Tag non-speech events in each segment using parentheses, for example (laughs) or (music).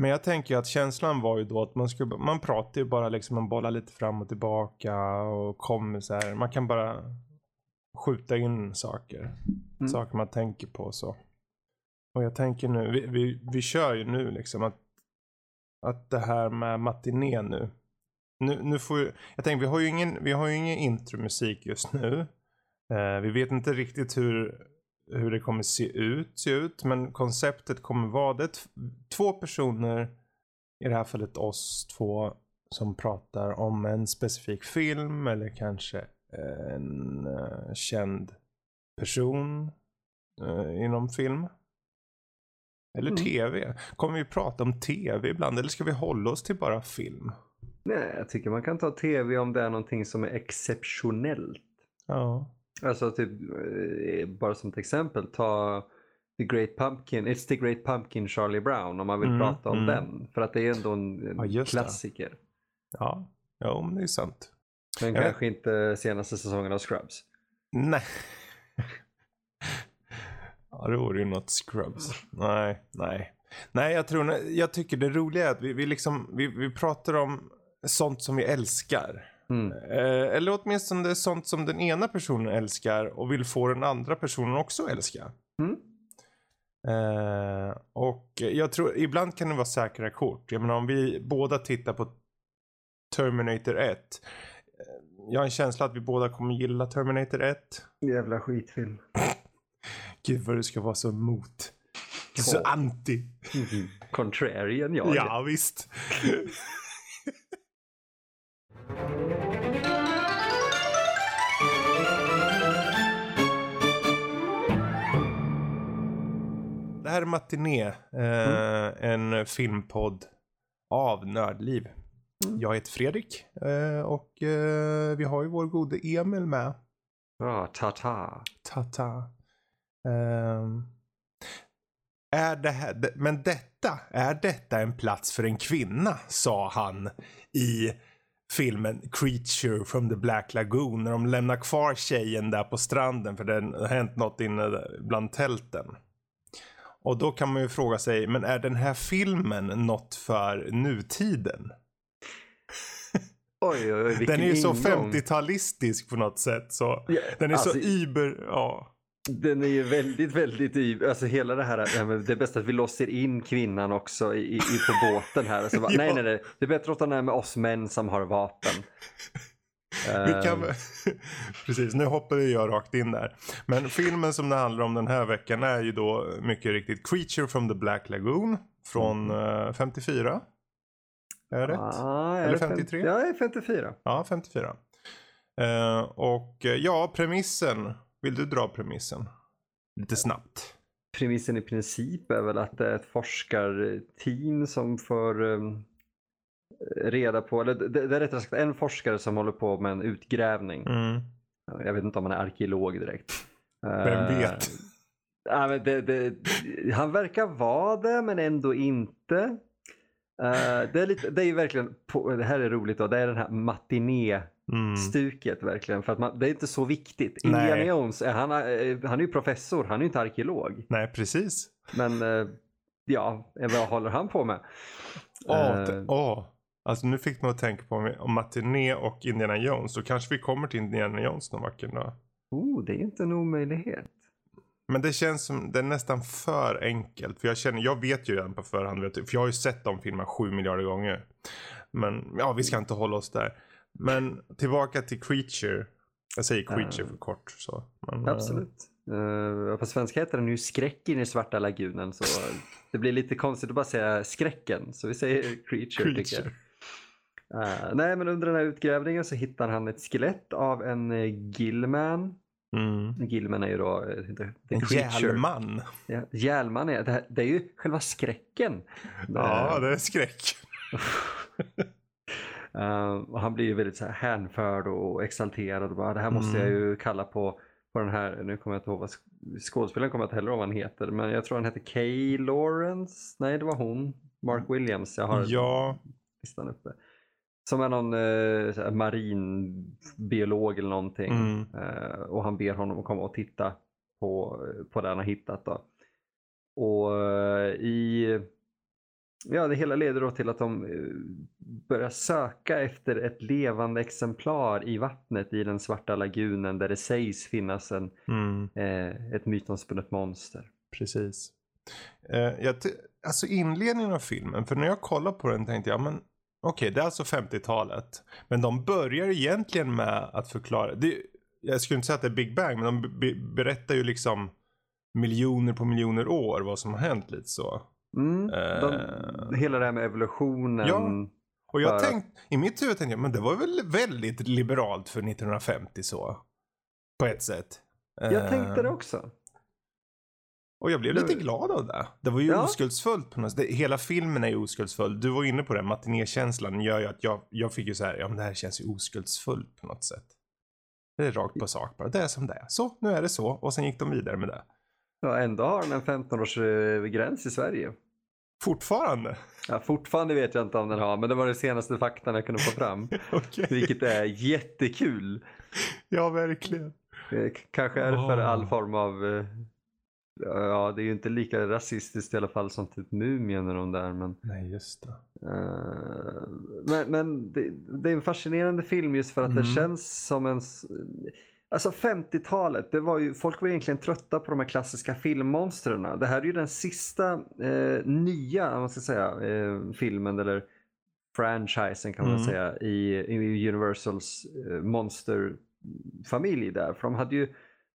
Men jag tänker att känslan var ju då att man skulle, man pratar ju bara liksom, man bollar lite fram och tillbaka och kommer så här. Man kan bara skjuta in saker. Mm. Saker man tänker på och så. Och jag tänker nu, vi, vi, vi kör ju nu liksom att, att det här med matiné nu. Nu, nu får ju, jag tänker vi har ju ingen, vi har ju ingen intromusik just nu. Eh, vi vet inte riktigt hur, hur det kommer se ut, se ut. Men konceptet kommer vara det. Två personer, i det här fallet oss två, som pratar om en specifik film eller kanske en eh, känd person eh, inom film. Eller Mm. tv. Kommer vi prata om tv ibland eller ska vi hålla oss till bara film? Nej, jag tycker man kan ta tv om det är någonting som är exceptionellt. Ja. Alltså typ, eh, bara som ett exempel, ta The Great Pumpkin, It's the Great Pumpkin Charlie Brown om man vill Mm, prata om mm. den. För att det är ändå en, en Ja, just det. klassiker. Ja, ja men det är sant. Men Ja. kanske inte senaste säsongen av Scrubs. Nej. (laughs) ja, det vore ju något Scrubs. Nej, nej. Nej, jag tror, jag tycker det roliga är att vi, vi liksom, vi, vi pratar om sånt som vi älskar. Mm. Eh, eller åtminstone det är sånt som den ena personen älskar och vill få den andra personen också älska. Mm. Eh, och jag tror, ibland kan det vara säkra kort. Jag menar om vi båda tittar på Terminator 1. eh, Jag har en känsla att vi båda kommer gilla Terminator 1. Jävla skitfilm. (laughs) Gud vad du ska vara så emot. Så Ja. anti. Mhm. Contrarian jag. Ja visst. (laughs) Det här är Matiné. Eh, En filmpodd av Nördliv. Jag heter Fredrik eh, och eh, vi har ju vår gode Emil med. Ja, ta-ta. Tata. Ehm, är det här, men detta, är detta en plats för en kvinna? Sa han i filmen Creature from the Black Lagoon. När de lämnar kvar tjejen där på stranden för det har hänt något inne bland tälten. Och då kan man ju fråga sig, men är den här filmen något för nutiden? Oj, oj, oj, Den är ju så ingång. 50-talistisk på något sätt. Så Ja, den är så alltså, iber, ja. Den är ju väldigt, väldigt i, alltså hela det här, det är bäst att vi låser in kvinnan också i, i, på båten här. Alltså, (laughs) Ja. Nej, nej, nej, det är bättre att här med oss män som har vapen. Vi. Ehm, (laughs) Precis, nu hoppade jag rakt in där. Men filmen som det handlar om den här veckan är ju då mycket riktigt Creature from the Black Lagoon från eh, 54. Är jag rätt? ah, Eller det fem- 53? Ja, det är 54. Ja, 54. Eh, och eh, ja, premissen. Vill du dra premissen? Lite snabbt. Premissen i princip är väl att det är ett forskarteam som får um, reda på, eller det, det är rättare sagt en forskare som håller på med en utgrävning. Mm. Jag vet inte om han är arkeolog direkt. Vem Eh, vet? Ja, men det, det, han verkar vara det men ändå inte. Eh, det, är lite, det är ju verkligen, på, det här är roligt då, det är den här matiné-stuket Mm. verkligen. För att man, det är inte så viktigt. Indiana Jones, eh, han, är- han är ju professor, han är ju inte arkeolog. Nej, precis. Men eh, ja, vad håller han på med? Åh, Eh, t- åh. Alltså nu fick man att tänka på om- Matiné och Indiana Jones. Så kanske vi kommer till Indiana Jones någon vacker dag. oh, det är inte en omöjlighet. Men det känns som det är nästan för enkelt. För jag känner, jag vet ju redan på förhand. För jag har ju sett de filmerna sju miljarder gånger. Men ja, vi ska inte hålla oss där. Men tillbaka till Creature. Jag säger Creature för kort. Så. Men, eh, Absolut. Uh, på svenska heter den ju Skräcken i Svarta lagunen så (laughs) det blir lite konstigt att bara säga skräcken. Så vi säger creature, tycker jag. Eh, nej men under den här utgrävningen så hittar han ett skelett av en uh, Gillman. Mm. Gillman är ju då uh, the, the En järlman. Ja, Järlman är, det, här, det är ju själva skräcken. Ja, Eh, det är skräck. (laughs) Eh, och han blir ju väldigt så här hänförd och exalterad. Och bara, det här måste jag Mm. ju kalla på, på den här, nu kommer jag inte ihåg vad sk- skådespelaren kommer jag inte heller ihåg vad han heter. Men jag tror han heter Kay Lawrence. Nej det var hon. Mark Williams. Jag har Ja, listan uppe. Som är någon eh, marinbiolog eller någonting. Mm. Eh, och han ber honom att komma och titta på, på det han har hittat. Då. Och eh, i ja, det hela leder då till att de eh, börjar söka efter ett levande exemplar i vattnet i den svarta lagunen där det sägs finnas en, Mm, eh, ett mytomspunnet monster. precis. Eh, jag alltså inledningen av filmen, för när jag kollade på den tänkte jag, men okej, det är alltså 50-talet. Men de börjar egentligen med att förklara, det, jag skulle inte säga att det är Big Bang, men de be- berättar ju liksom miljoner på miljoner år vad som har hänt lite så. Mm, de, Eh. hela det här med evolutionen. Ja. Och jag tänkte, i mitt huvud tänkte jag, men det var väl väldigt liberalt för 1950 så. På ett sätt. Jag Eh, tänkte det också. Och jag blev lite glad av det. Det var ju Ja. oskuldsfullt på något sätt. Hela filmen är ju oskuldsfull. Du var inne på det, matinékänslan gör ju att jag, jag fick ju så här, ja men det här känns ju oskuldsfullt på något sätt. Det är rakt på sak bara. Det är som det är. Så, nu är det så. Och sen gick de vidare med det. Ja, ändå har den en 15-årsgräns i Sverige. Fortfarande? Ja, fortfarande vet jag inte om den har, men det var den senaste faktan jag kunde få fram. (laughs) Okej. Vilket är jättekul. Ja, verkligen. Eh, Kanske är det för all form av... Ja, det är ju inte lika rasistiskt i alla fall som typ Mumien och de där. Men, Nej, just det. eh, men, men det, det är en fascinerande film just för att det Mm. känns som en... Alltså 50-talet, det var ju, folk var egentligen trötta på de här klassiska filmmonstren. Det här är ju den sista eh, nya, man ska säga, eh, filmen eller franchisen kan man Mm. säga i, i Universals eh, monsterfamilj där. För de hade ju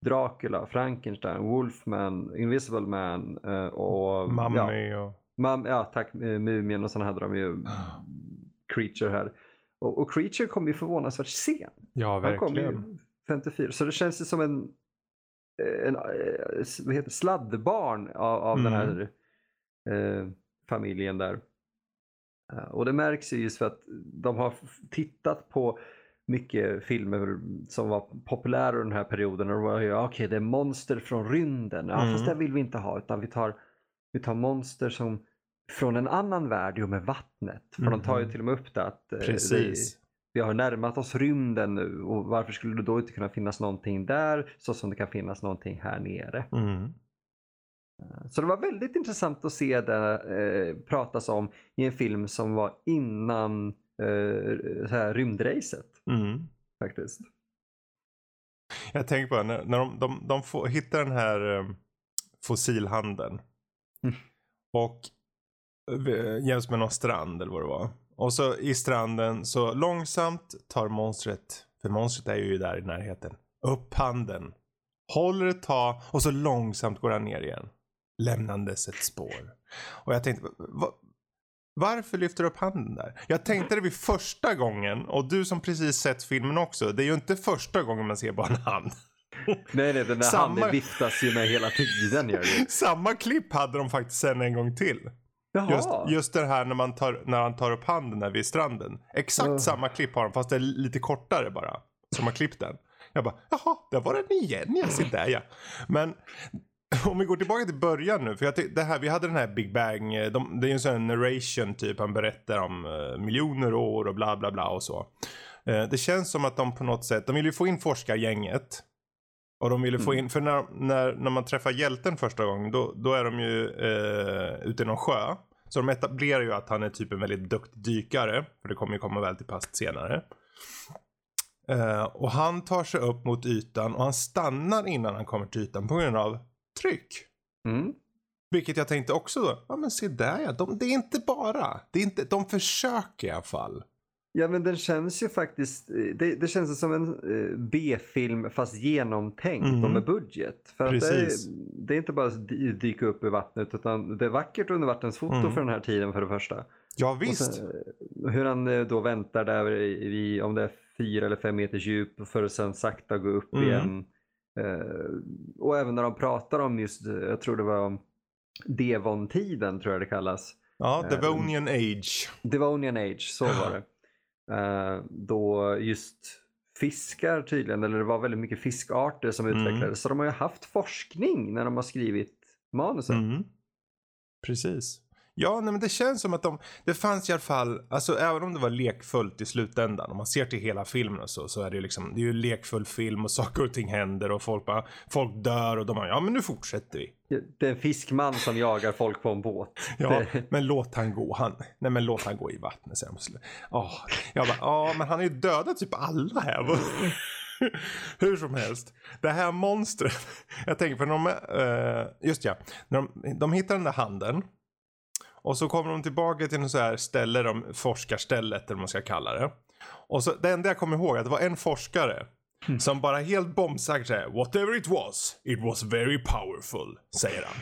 Dracula, Frankenstein, Wolfman, Invisible Man eh, och... Ja, Mummy och... mam, ja, tack, eh, Mumien och sen hade de ju Creature här. Och, och Creature kom ju förvånansvärt sent. Ja, Han kom verkligen. ju 54. Så det känns ju som en, en, eh, s- vad heter, det, sladdbarn av, av den Mm. här eh, familjen där. Och det märks ju just för att de har tittat på mycket filmer som var populära under den här perioden. Och var ju, okej det är monster från rymden. Ja, Fast Mm. det vill vi inte ha utan vi tar, vi tar monster som från en annan värld, jo med vattnet. För de tar ju Mhm. till och med upp det att eh, Precis. det, vi har närmat oss rymden nu och varför skulle det då inte kunna finnas någonting där så som det kan finnas någonting här nere. Mm. Så det var väldigt intressant att se det eh, pratas om i en film som var innan eh, så här, rymdracet Mm. faktiskt. Jag tänker på när, när de, de, de får, hittar den här um, fossilhandeln. Mm. Och eh, jäms med någon strand eller vad det var. Och så i stranden så långsamt tar monstret, för monstret är ju där i närheten, upp handen. Håller ett tag och så långsamt går han ner igen. Lämnandes ett spår. Och jag tänkte, va, varför lyfter du upp handen där? Jag tänkte det vid första gången och du som precis sett filmen också. Det är ju inte första gången man ser bara en hand. Nej, nej, den där Samma- handen viftas ju med hela tiden. Gör det. Samma klipp hade de faktiskt sen en gång till. Jaha. Just, just det här när, man tar, när han tar upp handen där vid stranden. Exakt Oh. samma klipp har de fast det är lite kortare bara. Som har klippt den. Jag bara, jaha, där var den igen ja, se där ja. Men (laughs) om vi går tillbaka till början nu. För jag det här, vi hade den här Big Bang. eh, De, det är ju en sån här narration typ. Han berättar om eh, miljoner år och bla bla bla och så. Eh, det känns som att de på något sätt, de vill ju få in forskargänget. Och de ville få Mm. in, för när, när, när man träffar hjälten första gången då, då är de ju eh, ute i någon sjö. Så de etablerar ju att han är typ en väldigt duktig dykare. För det kommer ju komma väl till pass senare. Eh, och han tar sig upp mot ytan och han stannar innan han kommer till ytan på grund av tryck. Mm. Vilket jag tänkte också då, ja men se där ja, de, det är inte bara, det är inte, de försöker i alla fall. Ja men den känns ju faktiskt, eh, det, det känns som en eh, B-film fast genomtänkt Mhm. och med budget. För att det, är, det är inte bara att dy- dyka upp i vattnet utan det är vackert undervattensfoto Mm. för den här tiden för det första. Ja visst. sen, eh, hur han då väntar där i, om det är fyra eller fem meters djup för att sen sakta gå upp Mm. igen. Eh, och även när de pratar om just, jag tror det var om Devon-tiden tror jag det kallas. Ja, eh, Devonian Age. Devonian Age, så var det. (laughs) Eh, då just fiskar tydligen, eller det var väldigt mycket fiskarter som Mm. utvecklades. Så de har ju haft forskning när de har skrivit manusen. Mm. Precis. Ja, nej, men det känns som att de, det fanns i alla fall, alltså även om det var lekfullt i slutändan, om man ser till hela filmen och så, så är det ju liksom, det är ju lekfull film och (laughs) saker och ting händer och folk bara, folk dör och de bara, ja men nu fortsätter vi. Det är en fiskman som jagar folk på en båt. (laughs) Ja, Det, men låt han gå, han, nej men låt han gå i vattnet sen. Oh, jag bara, ja men han har ju dödat typ alla här. (laughs) Hur som helst, det här monstret, jag tänker för de, uh, just ja, när de, de hittar den där handen. Och så kommer de tillbaka till en så här ställe, de forskarstället eller vad man ska kalla det. Och så, det enda jag kommer ihåg är att det var en forskare Mm. som bara helt bombsäkert säger Whatever it was, it was very powerful, säger han.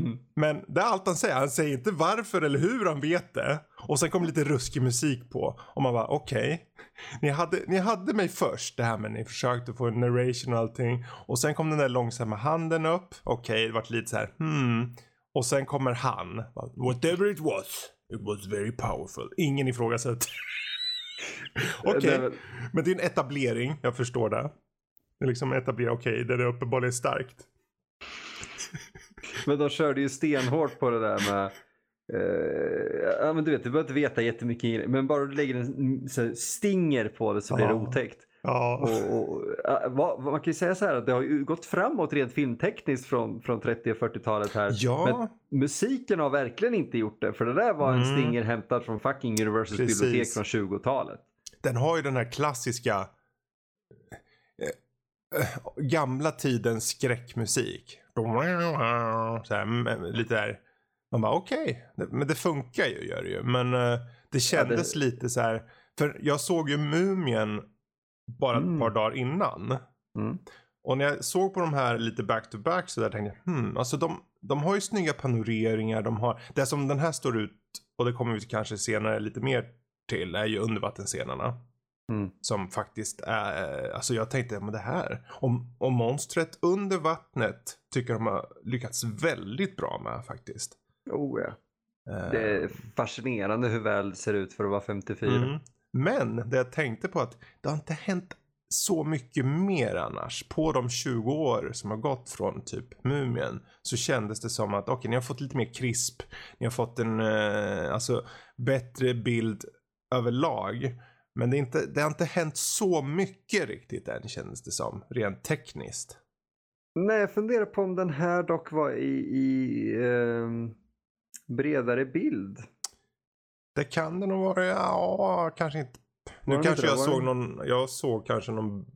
Mm. Men det är allt han säger. Han säger inte varför eller hur han vet det. Och sen kommer lite ruskig musik på. Och man bara okej. Okay. Ni, hade, ni hade mig först. Det här med ni försökte få en narration och allting. Och sen kom den där långsamma handen upp. Okej, okay, det vart lite så här hmm. Och sen kommer han. Whatever it was. It was very powerful. Ingen ifrågasätter. (laughs) Okej, okay. väl... men det är en etablering. Jag förstår det. Det är liksom etablera, okej, okay, det är uppenbarligen starkt. Men de körde ju stenhårt på det där med Uh, ja men du vet, du behöver inte veta jättemycket. Men bara du lägger en så, stinger på det så blir det otäckt. Ja. Och, och, vad, man kan ju säga så här att det har ju gått framåt rent filmtekniskt från, från 30 och 40-talet här. Ja. Men musiken har verkligen inte gjort det. För det där var en Mm. stinger hämtad från fucking Universals Precis. bibliotek från 20-talet. Den har ju den här klassiska eh, eh, gamla tidens skräckmusik. Så här, lite där. Man bara okej, okay. men det funkar ju gör det ju. Men eh, det kändes lite så här. För jag såg ju Mumien bara ett Mm. par dagar innan. Mm. Och när jag såg på de här lite back to back så där tänkte jag hmm, alltså de, de har ju snygga panoreringar. De har, det som den här står ut och det kommer vi kanske senare lite mer till är ju undervattensscenerna. Mm. Som faktiskt är, alltså jag tänkte, men det här, om, om monstret under vattnet tycker de har lyckats väldigt bra med faktiskt. Oh, ja. Eh, Det är fascinerande hur väl det ser ut för att vara 54. mm. Men det jag tänkte på att det har inte hänt så mycket mer annars. På de 20 år som har gått från typ Mumien så kändes det som att okej, okay, ni har fått lite mer krisp. Ni har fått en eh, alltså, bättre bild överlag. Men det, är inte, det har inte hänt så mycket riktigt än kändes det som, rent tekniskt. Nej, jag funderar på om den här dock var i, i eh, bredare bild. Det kan det nog vara, ja kanske inte. Nu kanske inte jag såg det- någon, jag såg kanske någon,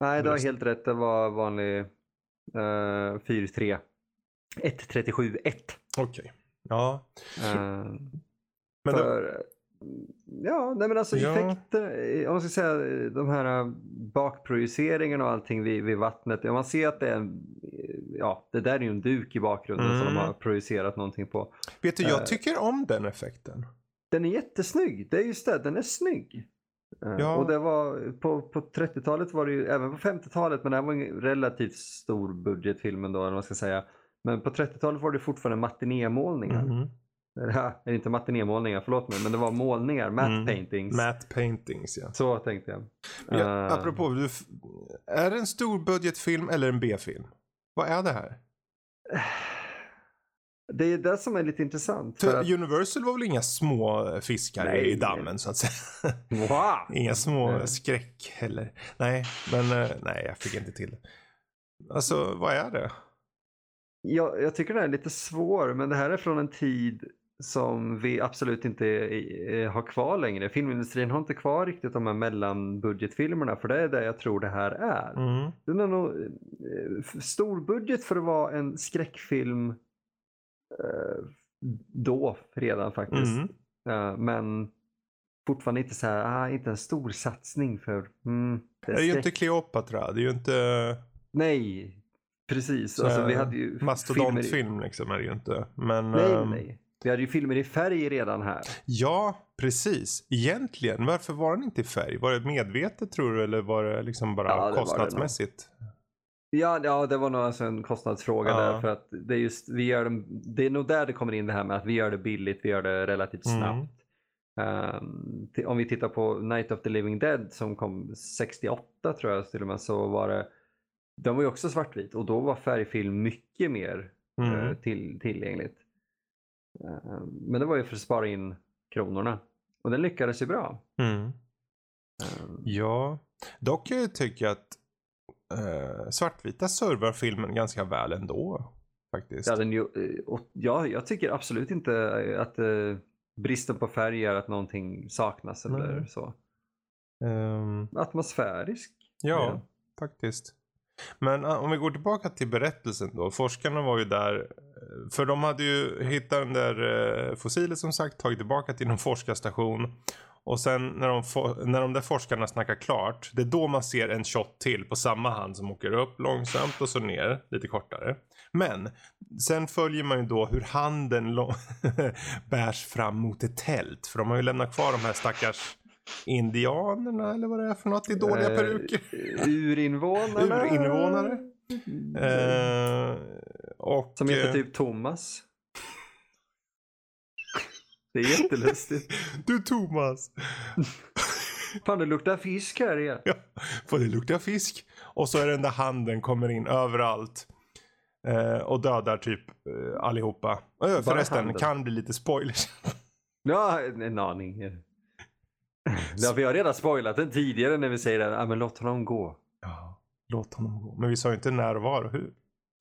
Nej, du har helt rätt. Det var vanlig uh, 4-3. 1-37-1. okej. Ja. Eh, Men för, ja, nej men alltså Ja. effekter, eh, om man ska säga eh, de här eh, bakprojiceringarna och allting vid, vid vattnet. Ja, man ser att det är en, ja, det där är ju en duk i bakgrunden som Mm. de har projicerat någonting på. vet du, jag eh, tycker om den effekten. Den är jättesnygg. Det är just det, den är snygg. Ja. Och det var på, på 30-talet var det ju, även på 50-talet, men det här var en relativt stor budgetfilm ändå, eller vad man ska säga. Men på 30-talet var det fortfarande matinémålningar. Mhm. Eller, eller inte matinémålningar, förlåt mig, men det var målningar, matte Mm. paintings. Matte paintings ja. Så tänkte jag. ja Eh, apropå, du, är det en stor budgetfilm eller en B-film? Vad är det här? Det är det som är lite intressant. För att, Universal var väl inga små fiskar Nej, i dammen så att säga. wow! (laughs) Inga små Nej. skräck heller. Nej, men eh, nej, jag fick inte till det. Alltså, vad är det? Jag, jag tycker den är lite svår, men det här är från en tid som vi absolut inte har kvar längre. Filmindustrin har inte kvar riktigt de här mellanbudgetfilmerna, för det är det jag tror det här är. Mm. Den är nog eh, stor budget för att vara en skräckfilm eh, då redan faktiskt. Mm. Eh, men fortfarande inte så här, ah, inte en stor satsning för mm, Det är ju skräck. inte Cleopatra, det är ju inte Nej, precis. Så Alltså, vi hade ju filmer mastodontfilm liksom är det ju inte. Men Nej, ehm, nej. Vi hade ju filmer i färg redan här. ja, precis. Egentligen, varför var den inte i färg? Var det medvetet tror du eller var det liksom bara Ja, det det kostnadsmässigt? Ja, ja det var nog alltså en kostnadsfråga Ja. där. För att det är, just, vi gör dem, det är nog där det kommer in det här med att vi gör det billigt, vi gör det relativt Mm. snabbt. Ehm, ti- om vi tittar på Night of the Living Dead som kom 68 tror jag till och med så var det den var ju också svartvit och då var färgfilm mycket mer Mm. eh, till, tillgängligt. Eh, men det var ju för att spara in kronorna. Och den lyckades ju bra. Mm. Eh, Ja, dock kan jag tycka att eh, svartvita servar filmen ganska väl ändå. Faktiskt. Ja, den ju, eh, och ja, jag tycker absolut inte att eh, bristen på färg gör att någonting saknas eller Nej. så. Ehm, Atmosfärisk. ja, faktiskt. Men ah, om vi går tillbaka till berättelsen då. Forskarna var ju där. Eh, för de hade ju hittat den där eh, fossilet som sagt. Tagit tillbaka till någon forskarstation. Och sen när de, när de där forskarna snackar klart. Det är då man ser en shot till på samma hand som åker upp långsamt och så ner lite kortare. Men sen följer man ju då hur handen (laughs) bärs fram mot ett tält. För de har ju lämnat kvar de här stackars indianerna eller vad det är för något i dåliga Eh, peruker. Urinvånarna. (laughs) Urinvånare. Eh, och, Som heter eh, typ Thomas. Det är jättelustigt. (laughs) Du Thomas. (laughs) Fan det luktar fisk här igen. ja, för det luktar fisk. Och så är den där handen kommer in överallt. Eh, och dödar typ eh, allihopa. Uh, förresten, handen. kan bli lite spoilers. Ja, en aning. (laughs) Ja, vi har redan spoilat den tidigare när vi säger att ah, men låt honom gå. ja, låt honom gå. Men vi sa ju inte när var och hur.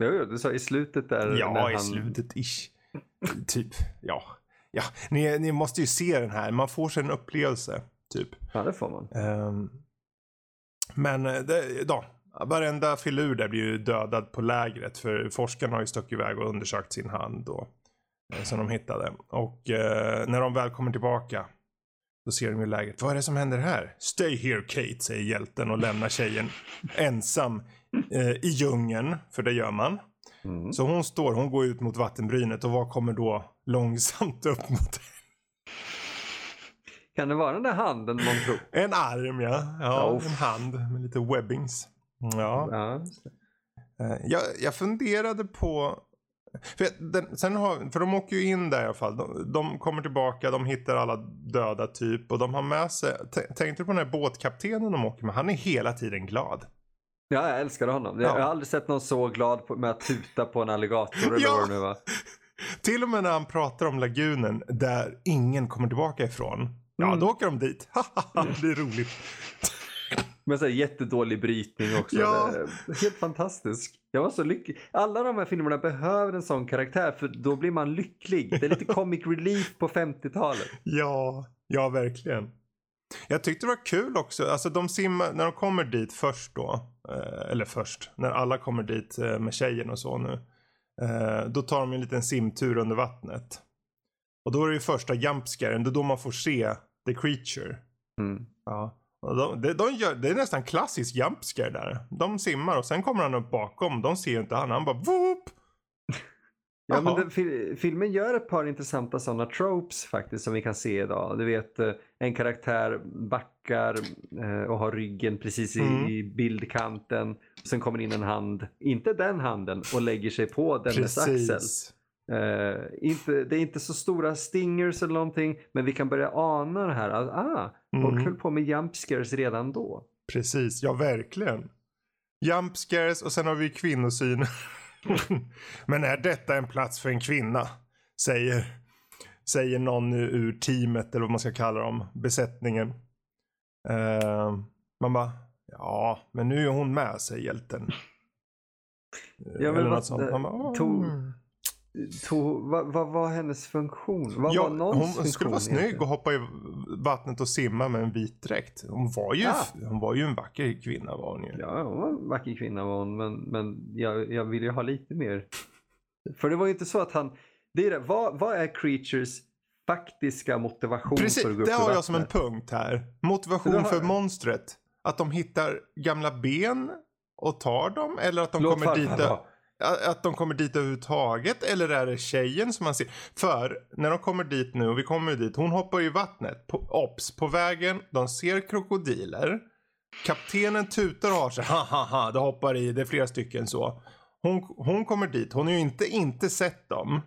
Jo, du sa i slutet där. när Ja, i han... slutet ish. typ, ja. Ja, ni, ni måste ju se den här. Man får sig en upplevelse. Typ. Ja, det får man. Ehm, men eh, det, då, varenda filur där blir ju dödad på lägret. För forskarna har ju stuckit iväg och undersökt sin hand då. eh, Som de hittade. Och eh, när de väl kommer tillbaka. Då ser de ju lägret. Vad är det som händer här? Stay here Kate, säger hjälten och lämnar tjejen ensam eh, i djungeln. För det gör man. Mm. Så hon står, hon går ut mot vattenbrynet och vad kommer då långsamt upp mot Kan det vara den där handen man tror? En arm ja. Ja, Oh. en hand med lite webbings. Ja. Ja. Eh, Jag, jag funderade på... För, den, sen har, för de åker ju in där i alla fall. De, de kommer tillbaka, de hittar alla döda typ. Och de har med sig... Tänkte du på den här båtkaptenen de åker med? Han är hela tiden glad. ja, jag älskar honom. Jag Ja. har aldrig sett någon så glad på, med att tuta på en alligator eller Ja. vad det nu var. (laughs) Till och med när han pratar om lagunen där ingen kommer tillbaka ifrån. Ja, Mm. då åker de dit. (laughs) det är roligt. Med så här jättedålig brytning också. Ja. Helt fantastisk. Jag var så lycklig. Alla de här filmerna behöver en sån karaktär för då blir man lycklig. Det är lite comic relief på 50-talet. Ja, ja verkligen. Jag tyckte det var kul också, alltså de simmar, när de kommer dit först då, eh, eller först, när alla kommer dit eh, med tjejen och så nu. Eh, då tar de en liten simtur under vattnet. Och då är det ju första jumpscaren, det är då man får se the creature. Mm. Ja. De, de, de gör, det är nästan klassisk jumpscare där. De simmar och sen kommer han upp bakom, de ser inte han, han bara whoop! (laughs) Ja, men den, fil- filmen gör ett par intressanta sådana tropes faktiskt som vi kan se idag. Du vet, eh, en karaktär backar eh, och har ryggen precis i, Mm. i bildkanten. Sen kommer in en hand, inte den handen, och lägger sig på dennes axel. Eh, inte, det är inte så stora stingers eller någonting, men vi kan börja ana det här. att, Ah, folk Mm. höll på med jump scares redan då. Precis, ja verkligen. Jump scares och sen har vi kvinnosyn. (laughs) Men är detta en plats för en kvinna? Säger, säger någon ur teamet eller vad man ska kalla dem. Besättningen. Eh, man bara, ja men nu är hon med säger hjälten. Ja, Eller men något vad- sånt. Man bara, tog- Vad, vad var hennes funktion? Vad Ja, var någons hon funktion skulle vara snygg egentligen? och hoppa i vattnet och simma med en vit dräkt. Hon var ju, Ja. hon var ju en vacker kvinna var hon ju. Ja, hon var en vacker kvinna var hon, men, men jag, jag vill ju ha lite mer. För det var ju inte så att han... Det är det, vad, vad är Creatures faktiska motivation Precis, för att gå upp det har jag som en punkt här. Motivation har för monstret. Att de hittar gamla ben och tar dem eller att de Låt kommer dit att de kommer dit överhuvudtaget eller är det tjejen som man ser? För när de kommer dit nu och vi kommer ju dit, hon hoppar i vattnet. På, ops, på vägen, de ser krokodiler. Kaptenen tutar och har sig, ha ha ha, det hoppar i, det är flera stycken så. Hon, hon kommer dit, hon har ju inte, inte sett dem.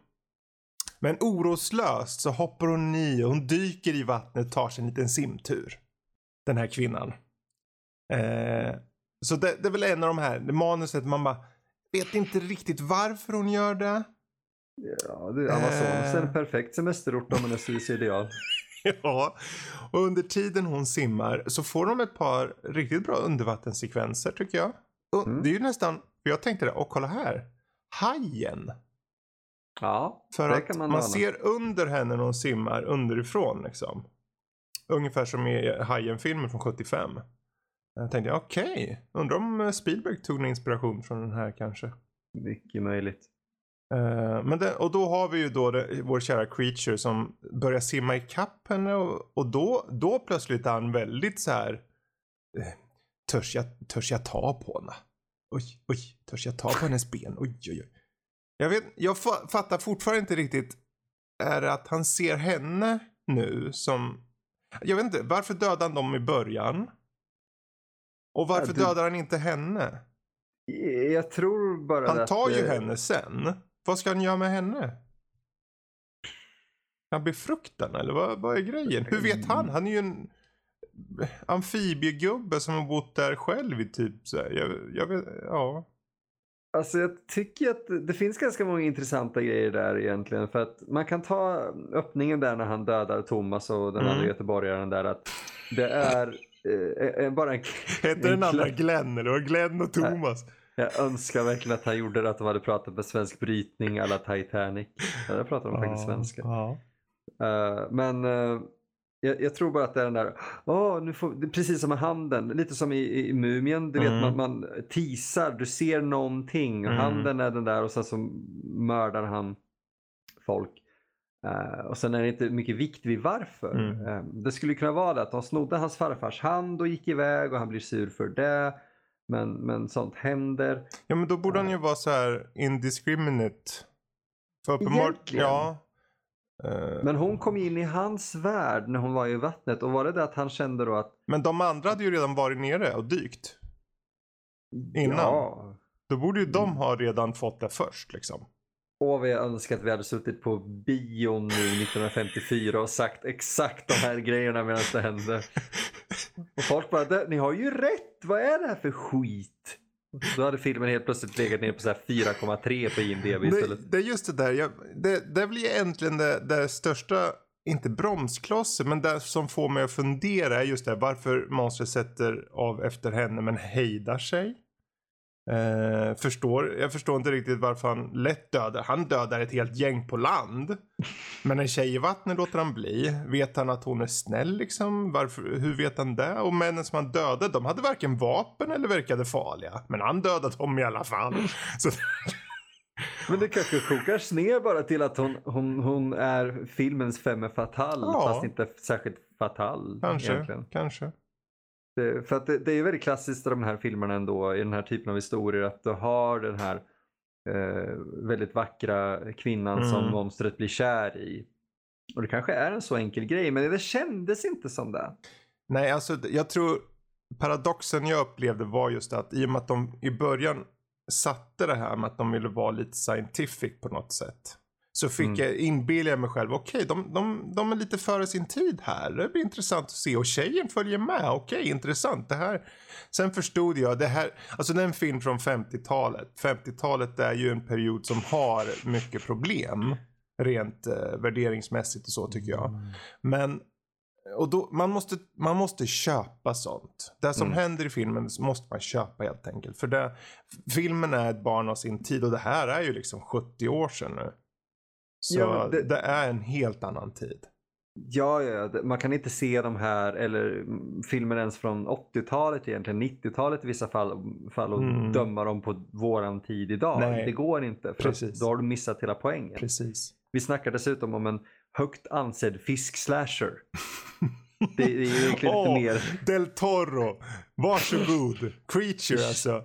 Men oroslöst så hoppar hon i, hon dyker i vattnet, tar sig en liten simtur. Den här kvinnan. Eh, så det, det är väl en av de här, det manuset man bara vet inte riktigt varför hon gör det. Ja, det, Amazonas är en perfekt semesterort om man är suicidal. (laughs) Ja, och under tiden hon simmar så får de ett par riktigt bra undervattenssekvenser tycker jag. Och Mm. Det är ju nästan, jag tänkte det, och kolla här. Hajen. Ja, För att man, man, ser under henne när hon simmar underifrån liksom. Ungefär som i Hajen-filmen från 75. Jag tänkte, okej, undrar om eh, Spielberg tog någon inspiration från den här kanske. Mycket möjligt. Eh, men det, och då har vi ju då det, vår kära creature som börjar simma i kapp henne och, och då, då plötsligt är han väldigt så här. eh, Törs jag, törs jag ta på henne? Oj, oj, törs jag ta på hennes ben? Oj, oj, oj. Jag, vet, jag fa- fattar fortfarande inte riktigt. Är det att han ser henne nu som... Jag vet inte, varför dödade han dem i början? Och varför Ja, du- dödar han inte henne? Jag tror bara Han att... tar ju eh, henne sen. Vad ska han göra med henne? Han befruktar henne eller vad, vad är grejen? Hur vet han? Han är ju en amfibiegubbe som har bott där själv i typ så här. Jag, jag vet, ja. Alltså jag tycker att det finns ganska många intressanta grejer där egentligen. För att man kan ta öppningen där när han dödar Thomas och den Mm. andra göteborgaren där. att Det är eh, eh, bara en... Heter den en andra Glenn eller var Glenn och Thomas? Jag önskar verkligen att han gjorde det, att de hade pratat med svensk brytning alla Titanic. Där pratar de faktiskt svenska. Ja. Eh, men eh, jag, jag tror bara att det är den där, åh, nu får, precis som med handen, lite som i, i, Mumien, du vet Mm. man, man teasar, du ser någonting och Mm. handen är den där och sen så mördar han folk. Eh, och sen är det inte mycket vikt vid varför. Mm. Eh, det skulle kunna vara det att de snodde hans farfars hand och gick iväg och han blir sur för det. Men, men sånt händer. ja men då borde han ju vara så här indiscriminate. För uppenbart, ja. Eh, Men hon kom in i hans värld när hon var i vattnet och var det det att han kände då att men de andra hade ju redan varit nere och dykt. Innan. Ja, Då borde ju Mm. de ha redan fått det först liksom. Åh vad jag önskar att vi hade suttit på bion nu 1954 och sagt exakt de här grejerna medan det hände. Och folk bara, "Det- ni har ju rätt, vad är det här för skit? Då hade filmen helt plötsligt legat ner på så här 4,3 på IMDB istället. Det, det är just det där. Jag, det, det blir egentligen det, det största, inte bromsklossen, men det som får mig att fundera är just det. Varför monstret sätter av efter henne men hejdar sig. Eh, förstår, jag förstår inte riktigt varför han lätt dödar. Han dödar ett helt gäng på land. Men en tjej i vattnet låter han bli. Vet han att hon är snäll liksom? Varför, hur vet han det? Och männen som han dödade, de hade varken vapen eller verkade farliga. Men han dödade dem i alla fall. (laughs) Så, Men det kanske kokar ner bara till att hon, hon, hon är filmens femme fatale Ja. fast inte särskilt fatal kanske, egentligen. kanske. Det, för att det, det är väldigt klassiskt i de här filmerna ändå, i den här typen av historier, att du har den här eh, väldigt vackra kvinnan Mm. som monstret blir kär i. Och det kanske är en så enkel grej, men det kändes inte som det. Nej, alltså jag tror paradoxen jag upplevde var just att i och med att de i början satte det här med att de ville vara lite scientific på något sätt. Så fick Mm. jag inbilla mig själv, okej de, de, de är lite före sin tid här. Det blir intressant att se. Och tjejen följer med, okej intressant. Det här. Sen förstod jag, det här, alltså det är en film från 50-talet. 50-talet är ju en period som har mycket problem. Rent eh, värderingsmässigt och så tycker jag. Men och då, man, måste, man måste köpa sånt. Det som Mm. händer i filmen måste man köpa helt enkelt. För det, filmen är ett barn av sin tid och det här är ju liksom 70 år sedan nu. Så Ja, det... det- är en helt annan tid. Ja, ja, man kan inte se de här, eller mm, filmer ens från 80-talet egentligen, 90-talet i vissa fall, fall och Mm. döma dem på våran tid idag. Nej. Det går inte, för då har du missat hela poängen. Precis. Vi snackar dessutom om en högt ansedd fiskslasher. (laughs) Det, det är ju egentligen Åh, lite mer... Del Toro. Varsågod. (laughs) Creature alltså. Ja,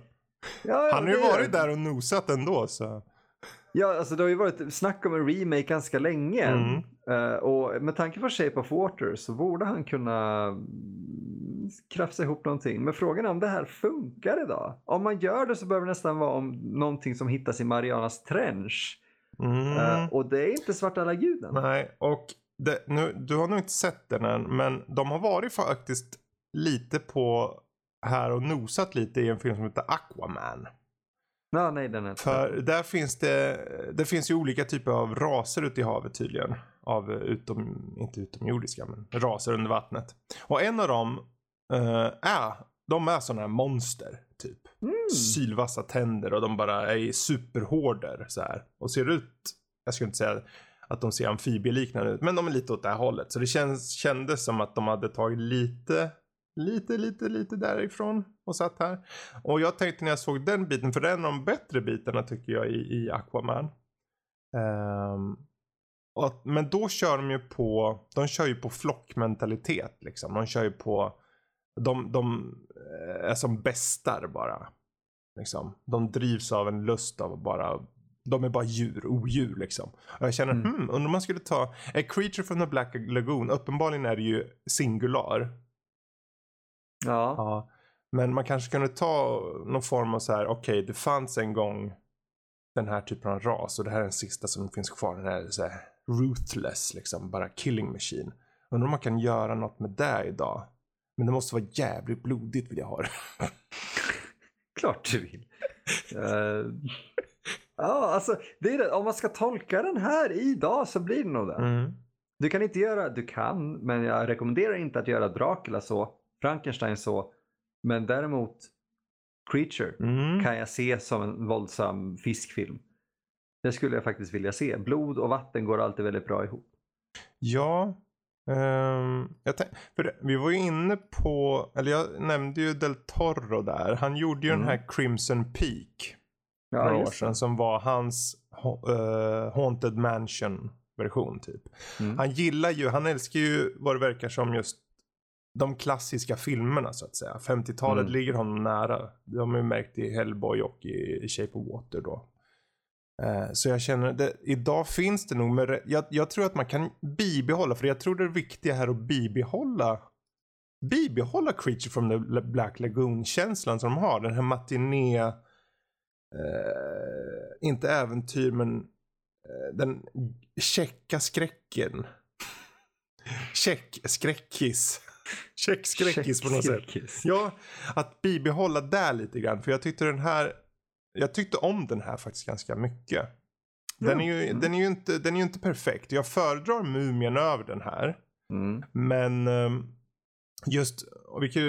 ja, Han har ju varit där och nosat ändå så. Ja, alltså det har ju varit snack om en remake ganska länge. Mm. Eh, och med tanke på Shape of Water så borde han kunna mm, krafsa ihop någonting. Men frågan är om det här funkar idag. Om man gör det så behöver det nästan vara om någonting som hittas i Marianas Trench. Mm. Eh, och det är inte Svarta laguden. Nej, och det, nu, du har nog inte sett den än, men de har varit faktiskt lite på här och nosat lite i en film som heter Aquaman. Ja, nej, den är För där finns det, det finns ju olika typer av raser ute i havet tydligen. Av utom, inte utomjordiska, men raser under vattnet. Och en av dem uh, är, de är sådana här monster typ. Mm. Sylvassa tänder och de bara är superhårder så här. Och ser ut, jag skulle inte säga att de ser amfibieliknande ut, men de är lite åt det här hållet. Så det känns, kändes som att de hade tagit lite lite, lite, lite därifrån och satt här. Och jag tänkte när jag såg den biten, för det är en av de bättre bitarna tycker jag i, i Aquaman. Um, och, men då kör de ju på, de kör ju på flockmentalitet liksom. De kör ju på, de, de eh, är som bästar bara. Liksom. De drivs av en lust av bara de är bara djur, odjur liksom. Och jag känner, mm. hmm, undrar om man skulle ta, A Creature from the Black Lagoon, uppenbarligen är det ju singular. Ja. ja. Men man kanske kunde ta någon form av så här, okej okay, det fanns en gång den här typen av ras och det här är den sista som finns kvar. Den här, så här ruthless liksom, bara killing machine. Undrar om man kan göra något med det idag. Men det måste vara jävligt blodigt vill jag ha det. (laughs) Klart du vill. uh, ja, alltså det är det. om man ska tolka den här idag så blir det nog det. Mm. Du kan inte göra, du kan, men jag rekommenderar inte att göra Dracula så. Frankenstein så. Men däremot Creature mm. kan jag se som en våldsam fiskfilm. Det skulle jag faktiskt vilja se. Blod och vatten går alltid väldigt bra ihop. Ja. Um, för det, vi var ju inne på, eller jag nämnde ju Del Toro där. Han gjorde ju mm. den här Crimson Peak. Ja, några år sedan som var hans uh, Haunted Mansion version typ. Mm. Han gillar ju, han älskar ju vad det verkar som just de klassiska filmerna så att säga. 50-talet mm. ligger honom nära. Det har man märkt i Hellboy och i, Shape of Water då. Eh, så jag känner, att idag finns det nog, med, jag, jag, tror att man kan bibehålla, för jag tror det är viktiga här att bibehålla bibehålla Creature from the Black Lagoon-känslan som de har. Den här matiné, eh, inte äventyr men eh, den checka skräcken. Check skräckis. (laughs) Checkskräckis på något sätt. Ja, att bibehålla där lite grann. För jag tyckte den här, jag tyckte om den här faktiskt ganska mycket. Den är ju, mm. den är ju, inte, den är ju inte perfekt. Jag föredrar Mumien över den här. Mm. Men ehm, just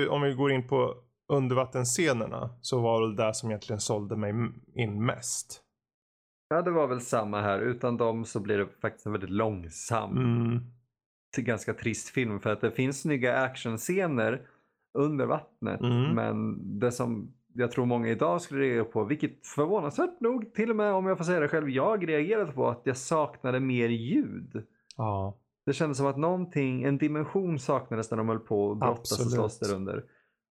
om vi går in på undervattensscenerna så var det det som egentligen sålde mig in mest. Ja, det var väl samma här. Utan dem så blir det faktiskt en väldigt långsam mm ganska trist film för att det finns snygga actionscener under vattnet. Mm. Men det som jag tror många idag skulle reagera på, vilket förvånansvärt nog, till och med om jag får säga det själv, jag reagerade på att jag saknade mer ljud. Ja. Det kändes som att någonting, en dimension saknades när de höll på att brottas och slåss där under.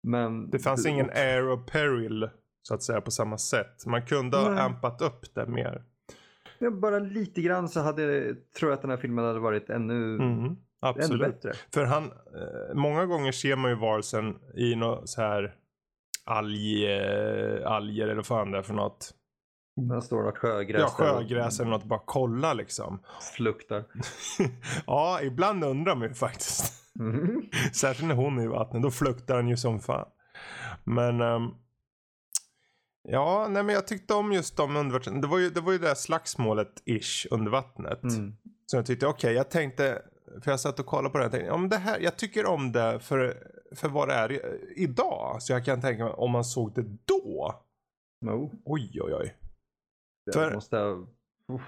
Men det fanns ingen air of peril så att säga på samma sätt. Man kunde ha ampat upp det mer. Ja, bara lite grann så hade, tror jag att den här filmen hade varit ännu mm. Absolut. För han, eh, många gånger ser man ju varelsen i något så här alg, eh, alger eller fan det är för något. Det står något sjögräs. Ja, sjögräs eller något. Bara kolla liksom. Fluktar. (laughs) ja, ibland undrar man ju faktiskt. Mm. (laughs) Särskilt när hon är i vattnet. Då fluktar han ju som fan. Men um, Ja, nej men jag tyckte om just de undervattens... Det var ju det, var ju det där slagsmålet ish under vattnet. Mm. Så jag tyckte, okej, okay, jag tänkte för jag satt och kollade på det och tänkte, om det här, jag tycker om det för, för vad det är idag. Så jag kan tänka mig om man såg det då. No. Oj, oj, oj. Det för, måste...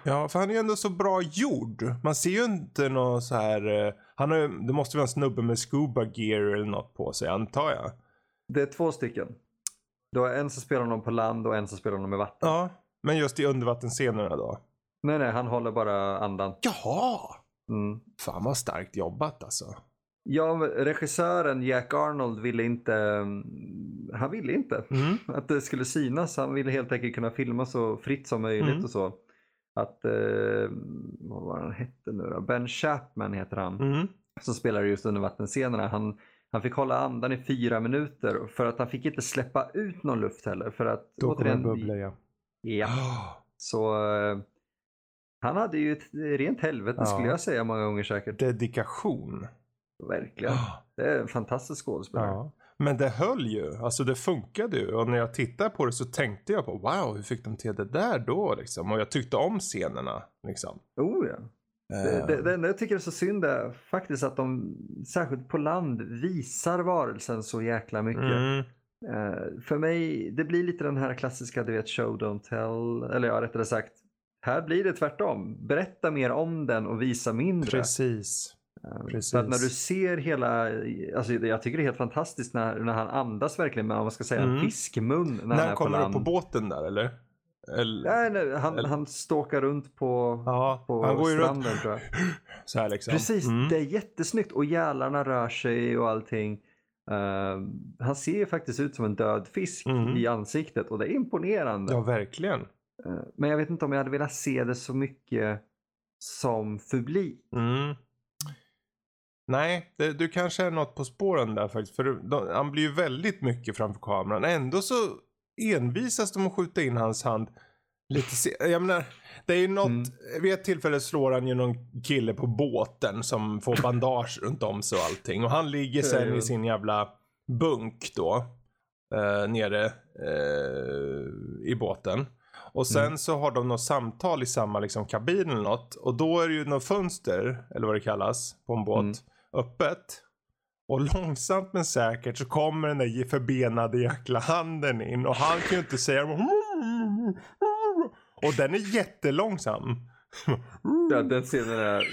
Ja, för han är ju ändå så bra gjord. Man ser ju inte någon så här, eh, han har, det måste vara en snubbe med scuba gear eller något på sig antar jag. Det är två stycken. Du har en som spelar honom på land och en som spelar honom i vatten. Ja, men just i undervattensscenerna då? Nej, nej, han håller bara andan. Jaha! Mm. Fan vad starkt jobbat alltså. Ja, regissören Jack Arnold ville inte, mm, han ville inte mm. (laughs) att det skulle synas. Han ville helt enkelt kunna filma så fritt som möjligt mm. och så. Att, eh, vad var han hette nu då? Ben Chapman heter han. Mm. Som spelar just undervattensscenerna. Han, han fick hålla andan i fyra minuter för att han fick inte släppa ut någon luft heller. För att, Då återigen, bubbla ja. Ja. Så eh, han hade ju ett rent helvete ja. skulle jag säga många gånger säkert. Dedikation. Verkligen. Det är en fantastisk skådespelare. Ja. Men det höll ju, alltså det funkade ju. Och när jag tittade på det så tänkte jag på wow, hur fick de till det där då liksom? Och jag tyckte om scenerna liksom. Oh ja. Det, det, det enda jag tycker är så synd är faktiskt att de, särskilt på land, visar varelsen så jäkla mycket. Mm. Eh, för mig, det blir lite den här klassiska, du vet, show don't tell. Eller ja, rättare sagt, här blir det tvärtom. Berätta mer om den och visa mindre. Precis. Eh, precis. För att när du ser hela, alltså jag tycker det är helt fantastiskt när, när han andas verkligen med, om man ska säga, en Mm. fiskmun när, När, han på kommer du land. på båten där eller? eller Nej, nej, han, Eller- han stalkar runt på, ja, på han går ju runt stranden tror jag. (gasps) så här liksom. Precis, Mm. det är jättesnyggt och gälarna rör sig och allting. Eh, han ser ju faktiskt ut som en död fisk Mm. i ansiktet och det är imponerande. Ja, verkligen. Eh, men jag vet inte om jag hade velat se det så mycket som publik. Mm. Nej, det, du kanske är något på spåren där faktiskt. För de, han blir ju väldigt mycket framför kameran. Ändå så envisas de att skjuta in hans hand lite se- Jag menar, det är ju något. Mm. Vid ett tillfälle slår han ju någon kille på båten som får (laughs) bandage runt om sig och allting. Och han ligger sen i sin jävla bunk då. Eh, nere eh, i båten. Och sen Mm. så har de något samtal i samma liksom, kabin eller något. Och då är det ju något fönster, eller vad det kallas, på en båt, Mm. öppet. Och långsamt men säkert så kommer den där förbenade jäkla handen in. Och han kan ju inte säga... Och den är jättelångsam. (laughs) Ja, den scenen är,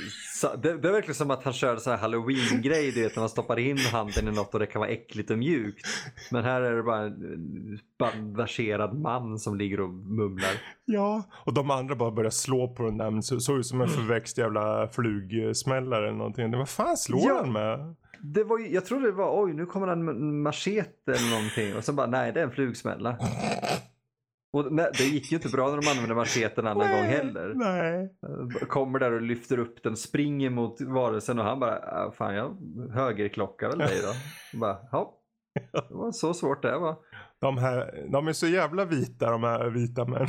det, det är verkligen som att han kör så här halloween-grej, du vet när man stoppar in handen i något och det kan vara äckligt och mjukt. Men här är det bara en bandagerad man som ligger och mumlar. Ja, och de andra bara börjar slå på den där. Men så- såg ut som en förväxt jävla flugsmällare eller någonting. Vad fan slår Ja. han med? Det var, ju- jag trodde det var oj nu kommer en ma- machete eller någonting och sen bara nej det är en flugsmälla. Och nej, det gick ju inte bra när de använde macheten en annan gång heller. Nej. Eh, Kommer där och lyfter upp den, springer mot varelsen och han bara, "Ah, fan jag högerklockar väl dig då. Och (laughs) bara, ja. Det var så svårt det var. De här, de är så jävla vita de här vita män.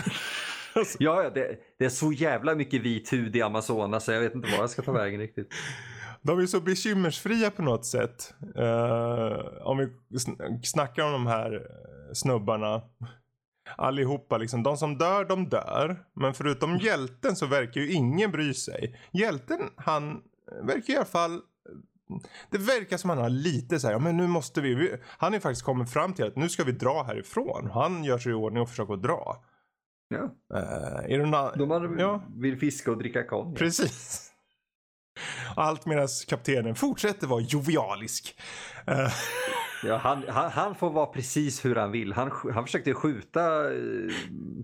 Alltså, (laughs) Ja, ja det, det är så jävla mycket vit hud i Amazonas så jag vet inte var jag ska ta vägen riktigt. (laughs) de är så bekymmersfria på något sätt. Eh, om vi sn- snackar om de här eh, snubbarna. Allihopa liksom. De som dör, de dör. Men förutom hjälten så verkar ju ingen bry sig. Hjälten, han verkar i alla fall det verkar som han har lite så här, ja men nu måste vi, vi han är faktiskt kommit fram till att nu ska vi dra härifrån. Han gör sig i ordning och försöker att dra. Ja, Uh, är det någon, de andra ja, vill fiska och dricka konjak. precis. Allt medan kaptenen fortsätter vara jovialisk. Eh, Ja, han, han, han får vara precis hur han vill. Han, han försökte skjuta eh,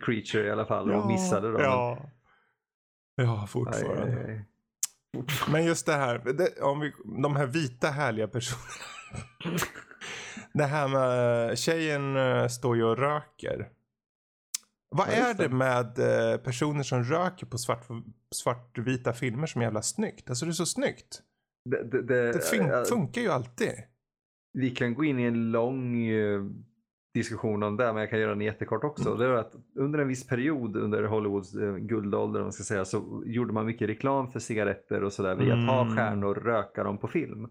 Creature i alla fall och missade då. Ja, ja men, aj, fortfarande. aj, aj. Men just det här, det, om vi, de här vita härliga personerna. det här med tjejen eh, står ju och röker. Vad Ja, är det med eh, personer som röker på svart, svartvita filmer som är jävla snyggt? Alltså det är så snyggt. Det, det, det, Det fun- funkar ju alltid. Vi kan gå in i en lång eh, diskussion om det, men jag kan göra den jättekort också. Det är att under en viss period under Hollywoods eh, guldålder, om man ska säga, så gjorde man mycket reklam för cigaretter och sådär via att ha Mm. stjärnor röka dem på film.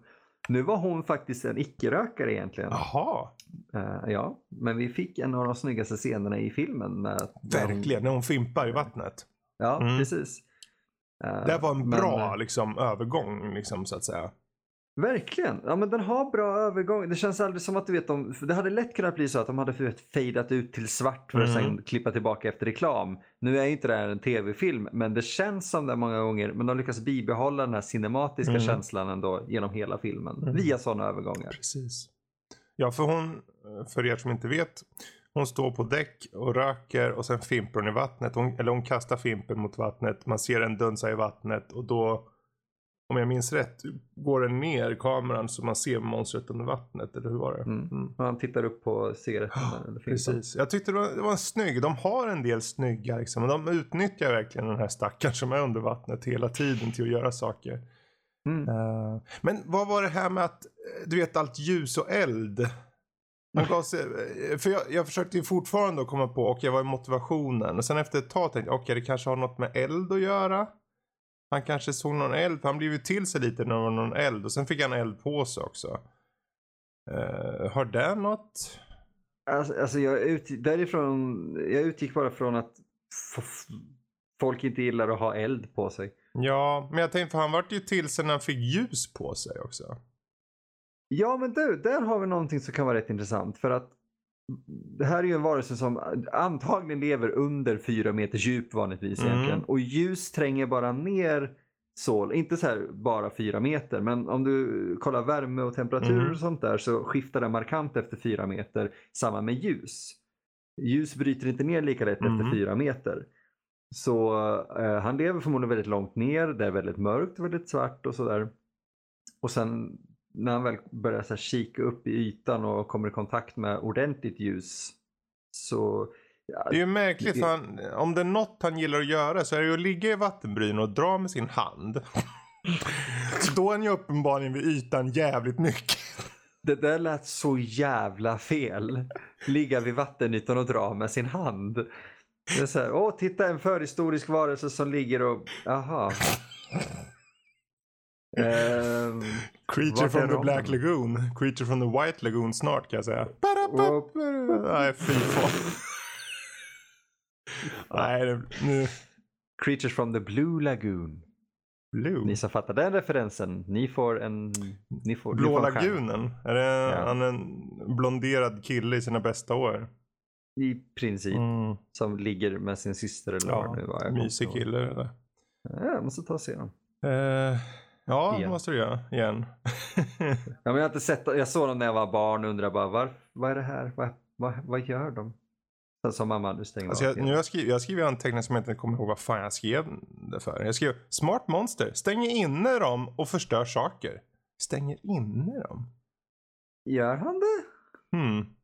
Nu var hon faktiskt en icke-rökare egentligen. Jaha, Eh, ja, men vi fick en av de snyggaste scenerna i filmen. Hon- verkligen. När hon fimpar i vattnet. Ja, Mm. precis. Eh, Det var en men, bra eh, liksom, övergång, liksom, så att säga. Verkligen. Ja, men den har bra övergång. Det känns aldrig som att du vet, de, det hade lätt kunnat bli så att de hade fejdat ut till svart för att Mm. sen klippa tillbaka efter reklam. Nu är ju inte det här en tv-film, men det känns som det många gånger. Men de lyckas bibehålla den här cinematiska Mm. känslan ändå genom hela filmen. Mm. Via sådana övergångar. Precis. Ja, för hon, för er som inte vet, hon står på däck och röker och sen fimpar hon i vattnet. Hon, eller hon kastar fimpen mot vattnet. Man ser den dunsa i vattnet och då, om jag minns rätt, går den ner kameran så man ser monstret under vattnet. Eller hur var det? Mm. Och han tittar upp på cigaretten. filmen. Precis. Jag tyckte det var, det var en snygg. De har en del snygga liksom. Och de utnyttjar verkligen den här stackaren som är under vattnet hela tiden till att göra saker. Mm. Eh, men vad var det här med att, eh, du vet allt ljus och eld? Sig, eh, för jag, jag försökte ju fortfarande komma på, och jag var i motivationen. Och sen efter ett tag tänkte jag, okej det kanske har något med eld att göra. Han kanske såg någon eld, han blev ju till sig lite när det var någon eld. Och sen fick han eld på sig också. Uh, har det något? Alltså, alltså jag, ut, därifrån, jag utgick bara från att folk inte gillar att ha eld på sig. Ja, men jag tänkte för han vart ju till sen han fick ljus på sig också. Ja, men du, där har vi någonting som kan vara rätt intressant. För att det här är ju en varelse som antagligen lever under fyra meters djup vanligtvis mm. egentligen. Och ljus tränger bara ner sol, inte så här bara fyra meter, men om du kollar värme och temperatur mm. och sånt där så skiftar det markant efter fyra meter. Samma med ljus. Ljus bryter inte ner lika lätt mm. efter fyra meter. Så eh, han lever förmodligen väldigt långt ner, det är väldigt mörkt, väldigt svart och sådär. Och sen när han väl börjar så kika upp i ytan och kommer i kontakt med ordentligt ljus så Ja, det är ju märkligt, det... Han, om det är något han gillar att göra så är det ju att ligga i vattenbryn och dra med sin hand. (laughs) så då är han ju uppenbarligen vid ytan jävligt mycket. Det där lät så jävla fel. Ligga vid vattenytan och dra med sin hand. Det är så här, åh titta en förhistorisk varelse som ligger och, aha. Um, (laughs) Creature from the Black Lagoon. Creature from the White Lagoon snart kan jag säga. Nej, fy fan. (laughs) Nej, nu... Creatures from the Blue Lagoon. Blue? Ni som fattar den referensen, ni får en... Ni får, Blå ni får lagunen? Är det ja. han en blonderad kille i sina bästa år? I princip. Mm. Som ligger med sin syster eller ja, vad det var. Mysig kille det där. Ja, jag måste ta och se den. Uh, ja, det måste du göra. Igen. (laughs) ja, men jag har inte sett Jag såg dem när jag var barn och undrade bara var, vad är det här? Vad, vad, vad gör de? Sen sa mamma, du stänger alltså jag, nu jag, skrivit, jag skrivit anteckningar som jag inte kommer ihåg vad fan jag skrev det för. Jag skrev smart monster, stänger inne dem och förstör saker. Stänger inne dem? Gör han det? Hmm.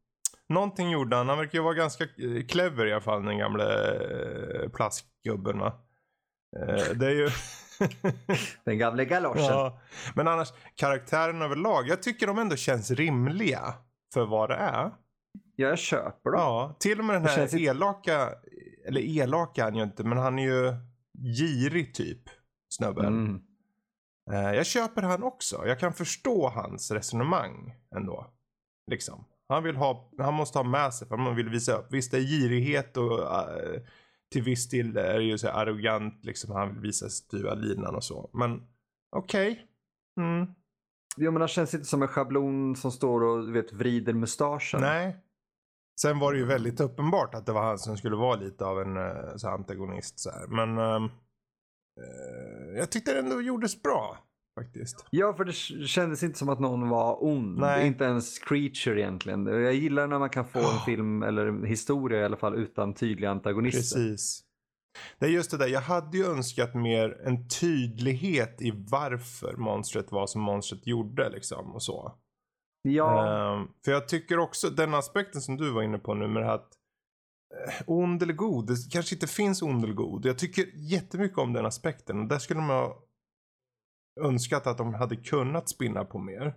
Någonting gjorde han. Han verkar ju vara ganska eh, clever i alla fall den gamla eh, plastgubben va. Eh, det är ju... (laughs) (laughs) den gamla galoschen. Ja. Men annars, karaktären överlag. Jag tycker de ändå känns rimliga för vad det är. Jag köper dem. Ja, till och med den här elaka, eller elaka han ju inte, men han är ju girig typ, snubben. Mm. Uh, jag köper han också. Jag kan förstå hans resonemang ändå. Liksom. Han, vill ha, han måste ha med sig för han vill visa upp. Visst det är girighet och uh, till viss del är det ju så arrogant liksom. Han vill visa styva linan och så. Men okej. Okay. Mm. Ja men han känns inte som en schablon som står och vet, vrider mustaschen. Nej. Sen var det ju väldigt uppenbart att det var han som skulle vara lite av en uh, så antagonist. Så här. Men uh, uh, jag tyckte det ändå gjordes bra. Faktiskt. Ja, för det kändes inte som att någon var ond. Nej. Inte ens creature egentligen. Jag gillar när man kan få en film eller en historia i alla fall utan tydliga antagonister. Precis. Det är just det där, jag hade ju önskat mer en tydlighet i varför monstret var som monstret gjorde liksom och så. Ja. Um, för jag tycker också den aspekten som du var inne på nu med att uh, ond eller god, det kanske inte finns ond eller god. Jag tycker jättemycket om den aspekten och där skulle man ha önskat att de hade kunnat spinna på mer.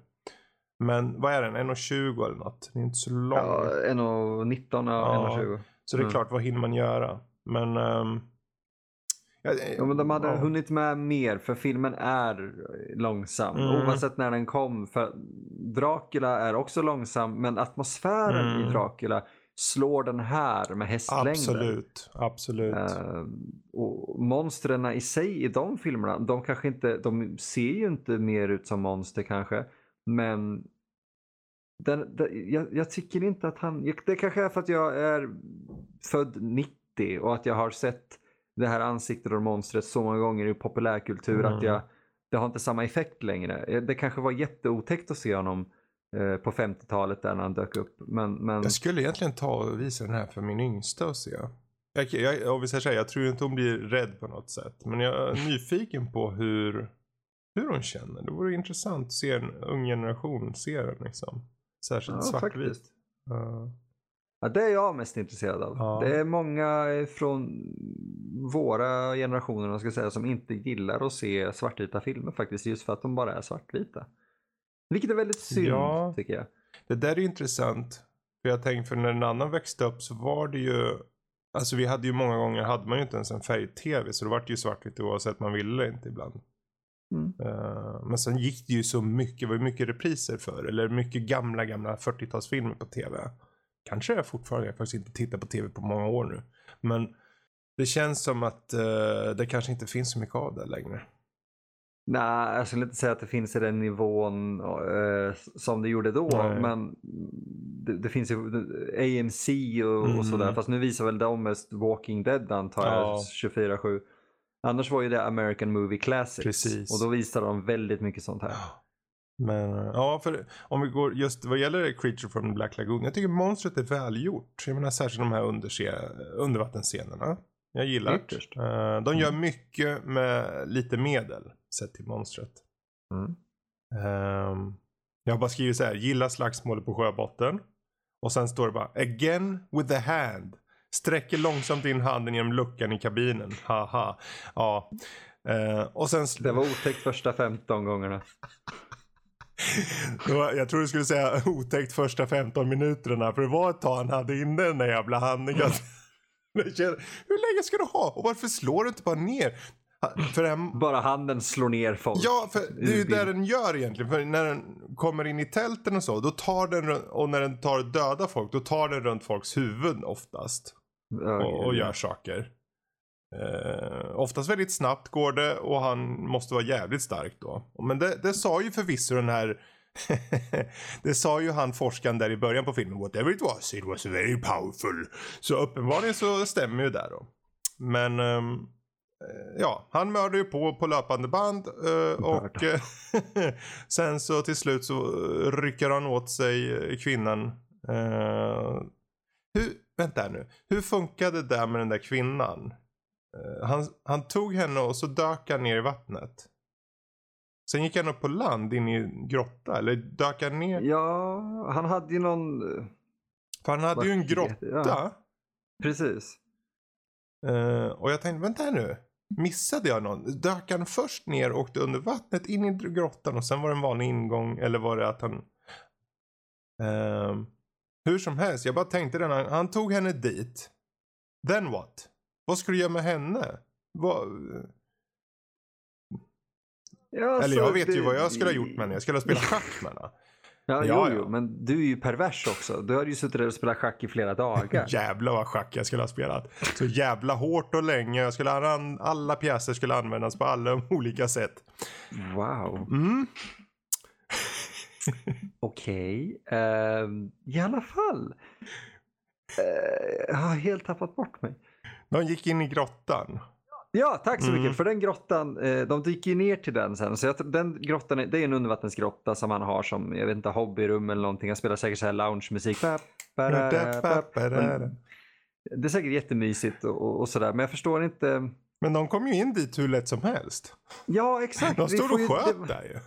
Men vad är den? 1,20 eller något? Det är inte så lång. Ja, 1,19 ja, 1,20. Så det är mm. klart, vad hinner man göra? Men um, Ja, men de hade ja. hunnit med mer för filmen är långsam. Mm. Oavsett när den kom. För Dracula är också långsam men atmosfären mm. i Dracula slår den här med hästlängder. Absolut, absolut. Uh, och monstren i sig i de filmerna, de kanske inte, de ser ju inte mer ut som monster kanske. Men den, den, jag, jag, tycker inte att han, det kanske är för att jag är född 90 och att jag har sett det här ansiktet och monstret så många gånger i populärkultur mm. att jag, det har inte samma effekt längre. Det kanske var jätteotäckt att se honom eh, på 50-talet där när han dök upp. Men, men... Jag skulle egentligen ta och visa den här för min yngsta och se. Jag, jag, om vi säger så här, jag tror inte hon blir rädd på något sätt. Men jag är (laughs) nyfiken på hur, hur hon känner. Det vore intressant att se en ung generation se den liksom. Särskilt ja, svartvit. Uh. Ja, det är jag mest intresserad av. Ja. Det är många från våra generationer ska säga, som inte gillar att se svartvita filmer faktiskt. Just för att de bara är svartvita. Vilket är väldigt synd ja. tycker jag. Det där är intressant. För jag tänkte för när en annan växte upp så var det ju. Alltså vi hade ju många gånger hade man ju inte ens en färg-tv. Så det var ju svartvitt oavsett man ville inte ibland. Mm. Eh, men sen gick det ju så mycket, det var ju mycket repriser för eller mycket gamla, gamla 40-talsfilmer på tv. Kanske är fortfarande, jag har faktiskt inte tittat på tv på många år nu. Men det känns som att uh, det kanske inte finns så mycket av det längre. Nej, jag skulle inte säga att det finns i den nivån uh, som det gjorde då. Nej. Men det, det, finns ju AMC och, mm. och sådär. Fast nu visar väl de mest Walking Dead antar jag, ja. 24-7. Annars var ju det American Movie Classics. Precis. Och då visar de väldigt mycket sånt här. Men ja, för om vi går just vad gäller Creature from the Black Lagoon. Jag tycker monstret är välgjort. Jag menar särskilt de här undervattensscenerna. Jag gillar det. Uh, de gör mm. mycket med lite medel sett till monstret. Mm. Um, jag har bara skrivit så här. Gillar slagsmålet på sjöbotten. Och sen står det bara again with the hand. Sträcker långsamt in handen genom luckan i kabinen. Haha. Ja. Uh, och sen... Det var otäckt första 15 gångerna. (laughs) jag tror du skulle säga otäckt första 15 minuterna. För det var ett tag han hade inne den där jävla handen. (laughs) (laughs) Hur länge ska du ha? Och varför slår du inte bara ner? Den... Bara handen slår ner folk. Ja, för det är ju det den gör egentligen. För när den kommer in i tälten och så, då tar den, och när den tar döda folk, då tar den runt folks huvud oftast. Och, och gör saker. Uh, oftast väldigt snabbt går det och han måste vara jävligt stark då. Men det, det sa ju förvisso den här det sa ju han forskaren där i början på filmen. Whatever it was, it was very powerful. Så uppenbarligen så stämmer ju det då. Men um, ja, han mördar ju på på löpande band uh, och (laughs) sen så till slut så rycker han åt sig kvinnan. Uh, hur, vänta nu, hur funkade det där med den där kvinnan? Uh, han, han tog henne och så dök han ner i vattnet. Sen gick han upp på land in i en grotta eller dök han ner? Ja, han hade ju någon... För han hade ju en grotta. Ja. Precis. Uh, och jag tänkte, vänta här nu. Missade jag någon? Dök han först ner och åkte under vattnet in i grottan och sen var det en vanlig ingång eller var det att han... Uh, hur som helst, jag bara tänkte den, han, han tog henne dit. Then what? Vad ska du göra med henne? Vad... Ja, Eller jag vet det... ju vad jag skulle ha gjort med henne. Jag skulle ha spelat schack med henne. Ja, ja, jo, jo, men du är ju pervers också. Du har ju suttit där och spelat schack i flera dagar. (laughs) Jävlar vad schack jag skulle ha spelat. Så jävla hårt och länge. Jag skulle an alla pjäser skulle användas på alla (laughs) olika sätt. Wow. Mm. Okej. Okay. Uh, I alla fall. Uh, jag har helt tappat bort mig. De gick in i grottan. Ja, tack så mycket. Mm. För den grottan, eh, de dyker ner till den sen. Så jag, den grottan, är, det är en undervattensgrotta som han har som, jag vet inte, hobbyrum eller någonting. Han spelar säkert så här lounge-musik. Det är säkert jättemysigt och, och sådär, men jag förstår inte. Men de kom ju in dit hur lätt som helst. Ja, exakt. De stod och sköt det... där ju.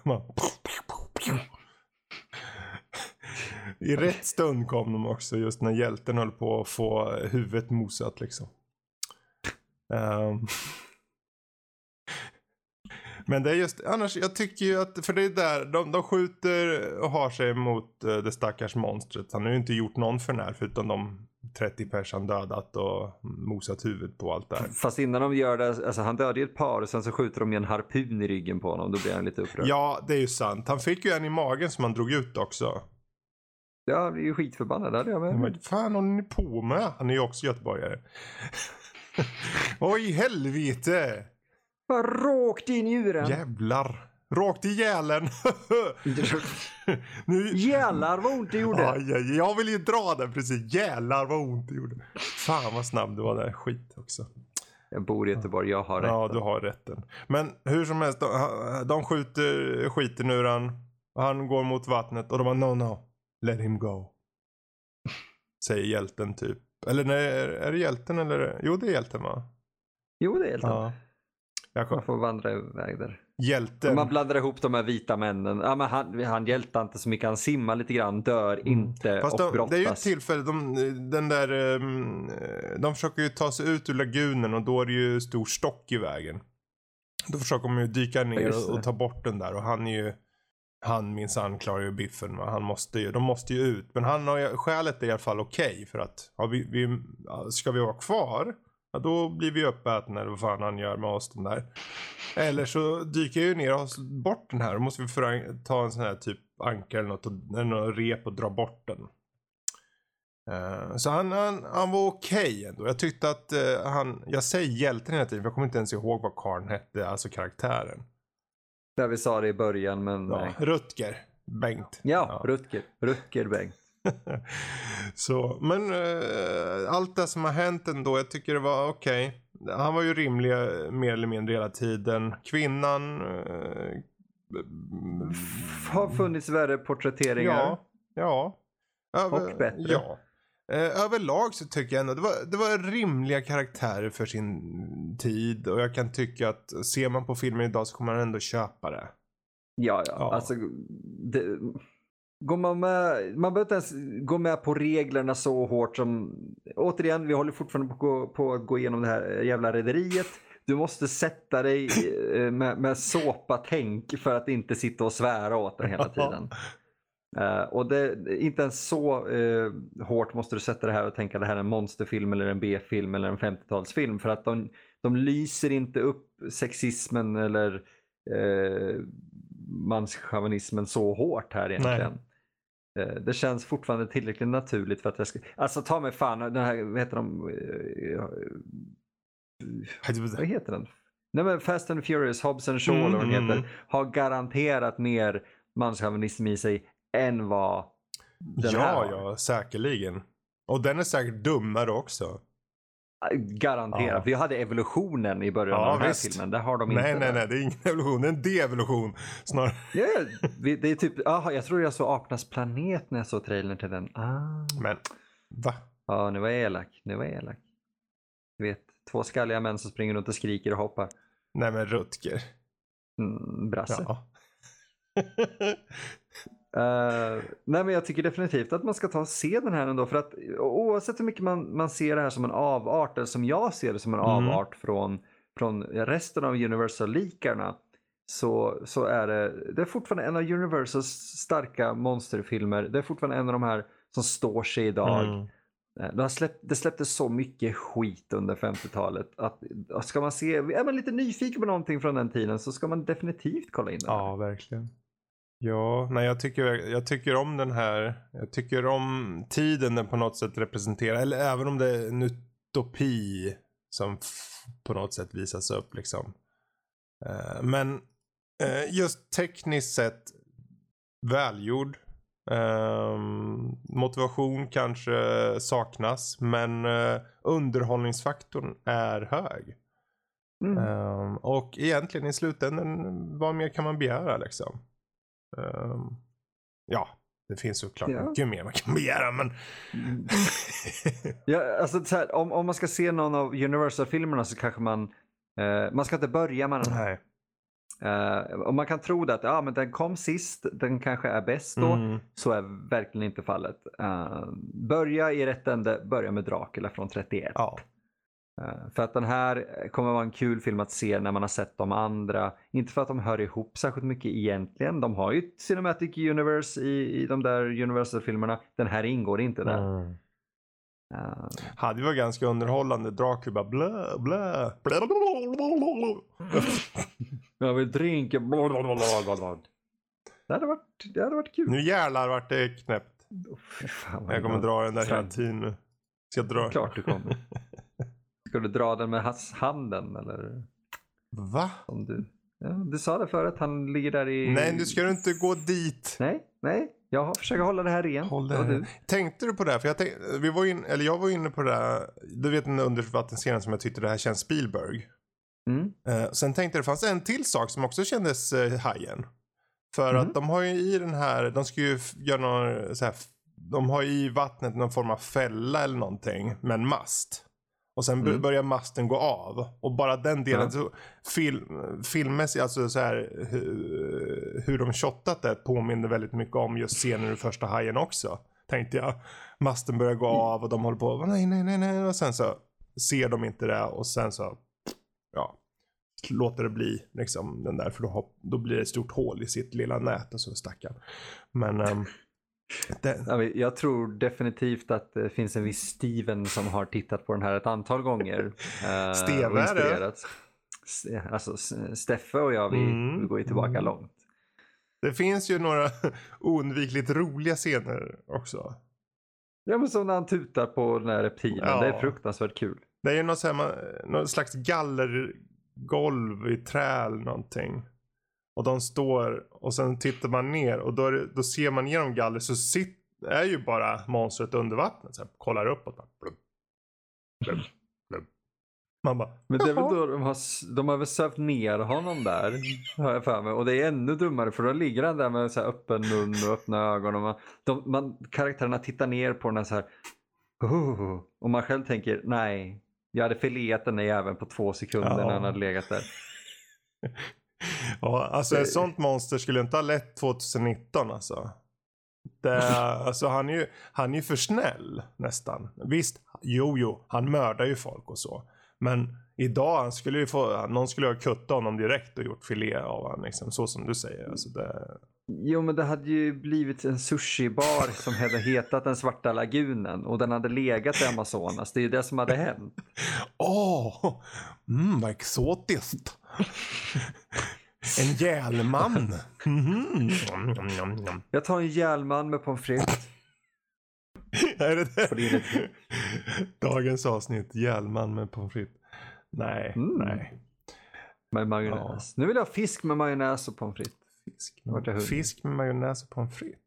I rätt stund kom de också, just när hjälten höll på att få huvudet mosat liksom. Um, (laughs) men det är just, annars, jag tycker ju att, för det är där, de, de skjuter och har sig mot uh, det stackars monstret. Han har ju inte gjort någon förnär förutom de 30 personer dödat och mosat huvudet på allt där. Fast innan de gör det, alltså han dödade ju ett par och sen så skjuter de ju en harpun i ryggen på honom. Då blir han lite upprörd. Ja, det är ju sant. Han fick ju en i magen som han drog ut också. Ja, han blir ju skitförbannad. Det hade jag med. Men, fan håller ni på med? Han är ju också göteborgare. (laughs) Oj, helvete! Bara rakt in i djuren. Jävlar. Rakt i gälen. (laughs) nu... Jävlar vad ont det gjorde. Aj, aj, jag vill ju dra den precis. Jävlar vad ont det gjorde. Fan vad snabb du var där. Skit också. Jag bor i Göteborg, jag har rätten. Ja, du har rätten. Men hur som helst, de, de skjuter skiten ur han. Han går mot vattnet och de bara no, no. Let him go. Säger hjälten typ. Eller nej, är det hjälten eller? Jo, det är hjälten va? Jo, det är hjälten. Ja. Jag... Man får vandra iväg där. Hjälten. Man blandar ihop de här vita männen. Ja, men han, han hjältar inte så mycket. Han simmar lite grann, dör mm. inte Fast och de, brottas. Det är ju ett tillfälle. De, den där, um, de försöker ju ta sig ut ur lagunen och då är det ju stor stock i vägen. Då försöker de ju dyka ner och, och, ta bort den där och han är ju han minsann klarar ju biffen. Va? Han måste ju, de måste ju ut. Men han har ju, skälet är i alla fall okej. Okay för att ja, vi, vi, ska vi vara kvar Ja, då blir vi uppätna eller vad fan han gör med oss den där. Eller så dyker jag ju ner och har bort den här. Då måste vi ta en sån här typ anka eller något, och, eller något rep och dra bort den. Uh, så han, han, han var okej ändå. Jag tyckte att uh, han, jag säger hjälten hela tiden för jag kommer inte ens ihåg vad karln hette, alltså karaktären. Där vi sa det i början, men Ja, nej. Rutger. Bengt. Ja, Rutger. Rutger Bengt. (laughs) Så, men eh, allt det som har hänt ändå, jag tycker det var okej. Han var ju rimlig eh, mer eller mindre hela tiden. Kvinnan... eh, Har funnits värre porträtteringar. Ja, ja. Och bättre. Ja. Eh, överlag så tycker jag ändå det var, det var rimliga karaktärer för sin tid. Och jag kan tycka att ser man på filmen idag så kommer man ändå köpa det. Ja, ja. Ja. Alltså, det, går man med, man behöver inte ens gå med på reglerna så hårt som... Återigen, vi håller fortfarande på, att gå- på att gå igenom det här jävla rederiet. Du måste sätta dig eh, med, med såpa-tänk för att inte sitta och svära åt den hela (laughs) tiden. Eh, och det, inte ens så eh, hårt måste du sätta det här och tänka att det här är en monsterfilm eller en B-film eller en 50-talsfilm. För att de, de lyser inte upp sexismen eller eh, manschauvinismen så hårt här egentligen. Eh, det känns fortfarande tillräckligt naturligt för att jag ska... Alltså ta mig fan, den här, vad heter de? Vad heter den? Nej men Fast and Furious, Hobbs and Shaw eller vad den Mm, heter, mm. har garanterat mer manschauvinism i sig än vad den här ja, ja, säkerligen. Och den är säkert dummare också. Garanterat. Ja. Vi hade evolutionen i början Ja, av den här visst. filmen. Där har de Nej, inte nej, det. nej, det är ingen evolution, det är en de-evolution. Snarare. Ja, ja, det är typ, aha, jag tror jag såg Apornas planet när jag såg trailern till den. Ah. Men, va? Ja, nu var jag elak. Nu var jag elak. Du vet, två skalliga män som springer runt och skriker och hoppar. Nej men Rutger. Mm, brasse. Ja. Eh, nej men jag tycker definitivt att man ska ta och se den här ändå för att oavsett hur mycket man, man ser det här som en avart eller som jag ser det som en Mm. avart från, från resten av Universal-likarna så, så är det, det är fortfarande en av Universals starka monsterfilmer. Det är fortfarande en av de här som står sig idag. Mm. Eh, Det, släppt, det släpptes så mycket skit under 50-talet att ska man se, är man lite nyfiken på någonting från den tiden så ska man definitivt kolla in här. Ja, verkligen. Ja, nej jag tycker, jag tycker om den här. Jag tycker om tiden den på något sätt representerar. Eller även om det är en utopi som på något sätt visas upp liksom. Eh, men eh, just tekniskt sett välgjord. Ehm, motivation kanske saknas men uh, underhållningsfaktorn är hög. Mm. Ehm, och egentligen i slutändan, vad mer kan man begära liksom? Ehm, ja, det finns såklart Ja. mycket mer man kan begära men... (laughs) Ja, alltså, så här, om, om man ska se någon av Universal-filmerna så kanske man, eh, man ska inte börja med den. Nej. Eh, och man kan tro det att ja, men den kom sist, den kanske är bäst då. Mm. Så är verkligen inte fallet. Eh, börja i rätt ände, börja med Dracula från 31. Ja. Eh, För att den här kommer vara en kul film att se när man har sett de andra. Inte för att de hör ihop särskilt mycket egentligen. De har ju ett Cinematic Universe i, i de där Universal-filmerna. Den här ingår inte där. Mm. Eh, Hade ju varit ganska underhållande. Dracula bara blä, blä, blä, blä, blä, blä. Jag vill dricka. blablabla. Det hade varit, det hade varit kul. Nu jävlar vart det knäppt. Fy fan, Jag kommer dra den där hela tiden nu. Ska jag dra? Klart du kommer. (laughs) Ska du dra den med hans handen eller? Va? Om du... Ja, du sa det förut, han ligger där i... Nej, nu ska du inte gå dit. Nej, nej. Jag försöker hålla det här rent. Håll det här. du? Tänkte du på det här? För jag, tänk, vi var in, eller jag var inne på det här. Du vet den undervattensscenen som jag tyckte det här känns Spielberg. Mm. Eh, sen tänkte jag det fanns en till sak som också kändes eh, hajen. För Mhm. att de har ju i den här, de ska ju göra någon så här, de har i vattnet någon form av fälla eller någonting med en mast. Och sen Mm. börjar masten gå av. Och bara den delen, Ja. så film, filmmässigt, alltså så här hur, hur de shottat det påminner väldigt mycket om just scenen ur första hajen också. Tänkte jag. Masten börjar gå Mm. av och de håller på, nej, nej, nej, nej. Och sen så ser de inte det och sen så, ja, låter det bli liksom den där. För då, då blir det ett stort hål i sitt lilla nät och så stackarn. Men, ehm, Det, Jag tror definitivt att det finns en viss Steven som har tittat på den här ett antal gånger. eh, Steve är det? Alltså Steffe och jag, vi, Mm, vi går ju tillbaka mm. långt. det finns ju några (laughs) oundvikligt roliga scener också. Ja men som när han tutar på den här reptilen, Ja. det är fruktansvärt kul. Det är ju något, så här, man, något slags gallergolv i trä eller någonting. Och de står och sen tittar man ner och då, då ser man genom galler så sit, är ju bara monstret under vattnet. Så här, kollar uppåt. Bara, blub, blub, blub. Man bara, Men det är väl då de har, de har väl sövt ner honom där, har jag för mig. Och det är ännu dummare för då ligger han där med så öppen mun och öppna ögon. Och man, de, man, karaktärerna tittar ner på den så här. "Oh", och man själv tänker, nej, jag hade fileat den där jäveln på två sekunder Ja. när han hade legat där. (laughs) Ja, alltså Det- ett sånt monster skulle inte ha lett 2019 alltså. Det, alltså han är ju han är ju för snäll nästan. Visst, jo jo, han mördar ju folk och så. Men idag, han skulle ju få, någon skulle ha kuttat honom direkt och gjort filé av honom liksom. Så som du säger. Alltså det, Jo men det hade ju blivit en sushibar som hade hetat den svarta lagunen och den hade legat i Amazonas. Det är ju det som hade hänt. (laughs) Åh! mm, vad exotiskt. En njam, (laughs) njam. Jag tar en järnman med pommes frites. (laughs) Är det det? Dagens avsnitt, järnman med pommes frites. Nej, Mm. nej. Med majonnäs. Nu vill jag ha fisk med majonnäs och pommes frites. Fisk, hunden? fisk med majonnäs och pommes frites.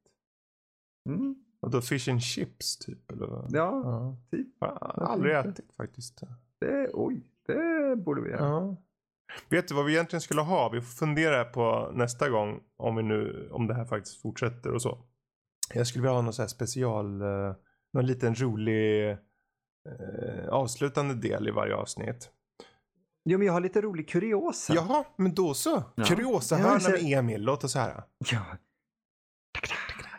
Mm. Och då fish and chips typ? Eller? Ja, ja. typ. Jag har aldrig ätit faktiskt. Det, oj, det borde vi göra. Ja. Vet du vad vi egentligen skulle ha? Vi får fundera på nästa gång om, vi nu, om det här faktiskt fortsätter och så. Jag skulle vilja ha någon så här special, eh, någon liten rolig eh, avslutande del i varje avsnitt. Jo, men jag har lite rolig kuriosa. Jaha, men då så. Ja. Kuriosa Ja, hörna så- med Emil, låt oss höra. Ja,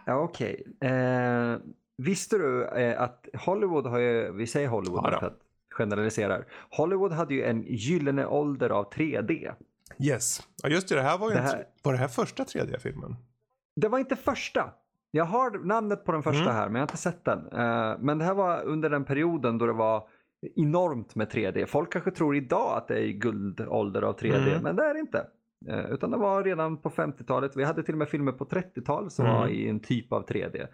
ja okej. Eh, visste du eh, att Hollywood har ju, vi säger Hollywood Ja för att generalisera. Hollywood hade ju en gyllene ålder av 3D. Yes. Ja just det, det här var ju Det här- tr- Var det här första 3D-filmen? Det var inte första. Jag har namnet på den första Mm. här men jag har inte sett den. Eh, men det här var under den perioden då det var enormt med 3D. Folk kanske tror idag att det är guldålder av 3D Mm. men det är det inte. Eh, utan det var redan på 50-talet. Vi hade till och med filmer på 30-talet som Mm. var i en typ av 3D.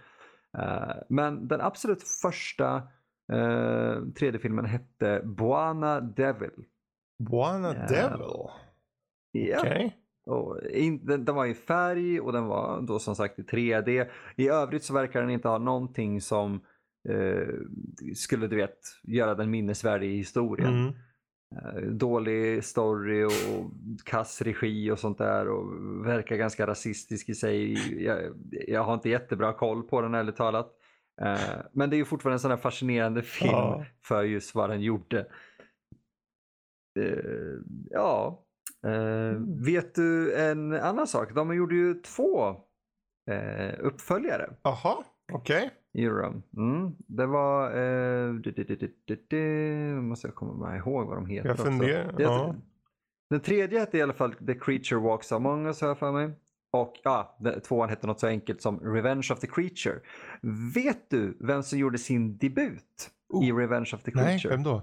Eh, men den absolut första eh, 3D-filmen hette Buana Devil. Buana Ja. Devil. Ja. Och in, den, den var i färg och den var då som sagt i 3D. I övrigt så verkar den inte ha någonting som eh, skulle du vet göra den minnesvärd i historien. Mm. Eh, dålig story och kass regi och sånt där och verkar ganska rasistisk i sig. Jag, jag har inte jättebra koll på den ärligt talat. Eh, men det är ju fortfarande en sån här fascinerande film Ja. för just vad den gjorde. Eh, ja, Eh, vet du en annan sak? De gjorde ju två uppföljare Jaha, okej. dem. Mm. Det var... Eh, måste jag komma ihåg vad de heter Jag funderar. Den tredje hette i alla fall The Creature Walks Among Us har jag för mig. Och ja, tvåan hette något så enkelt som Revenge of the Creature. Vet du vem som gjorde sin debut i Oh. Revenge of the Nej, Creature? vem då?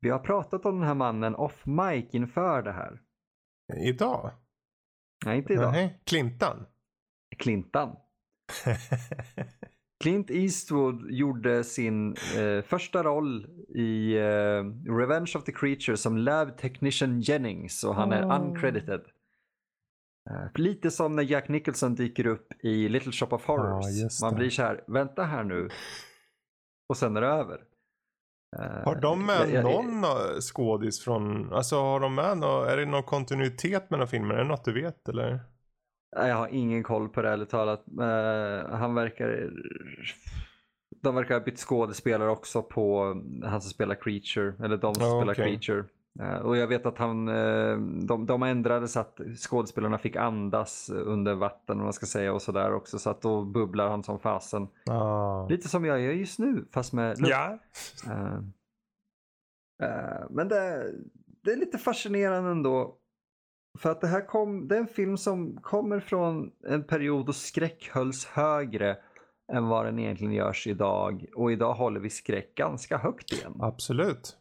Vi har pratat om den här mannen off mic inför det här. Idag? Nej, inte idag. Nej. Clintan? Clintan. (laughs) Clint Eastwood gjorde sin eh, första roll i eh, Revenge of the Creature som Lab Technician Jennings och han är Oh. uncredited. Eh, lite som när Jack Nicholson dyker upp i Little Shop of Horrors. Ja, Man blir så här, vänta här nu. Och sen är det över. Eh, Har de med jag- jag- någon eh, skådis från, alltså har de med någon, är det någon kontinuitet mellan filmerna? Är det något du vet eller? Jag har ingen koll på det ärligt talat. Han verkar... De verkar ha bytt skådespelare också på han som spelar Creature. Eller de som Ja, spelar okej. Creature. Eh, och jag vet att han, eh, de, de ändrade så att skådespelarna fick andas under vatten om man ska säga och sådär också. Så att då bubblar han som fasen. Ah. Lite som jag gör just nu fast med luft. Ja. Eh, eh, men det, det är lite fascinerande ändå. För att det här kom, det är en film som kommer från en period då skräck hölls högre än vad den egentligen görs idag. Och idag håller vi skräck ganska högt igen. Absolut.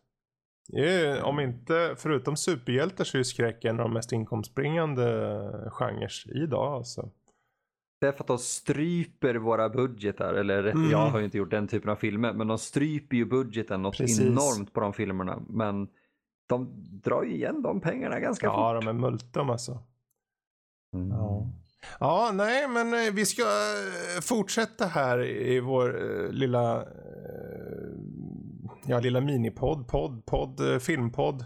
Om inte, förutom superhjältar så är skräck en av de mest inkomstbringande genrer idag alltså. Det är för att de stryper våra budgetar, eller mm. jag har ju inte gjort den typen av filmer, men de stryper ju budgeten något Precis. enormt på de filmerna. Men de drar ju igen de pengarna ganska ja, fort. Ja, de är multum alltså. Mm. Ja. ja, nej, men eh, vi ska eh, fortsätta här i vår uh, lilla, ja, lilla minipodd, podd, podd, filmpodd.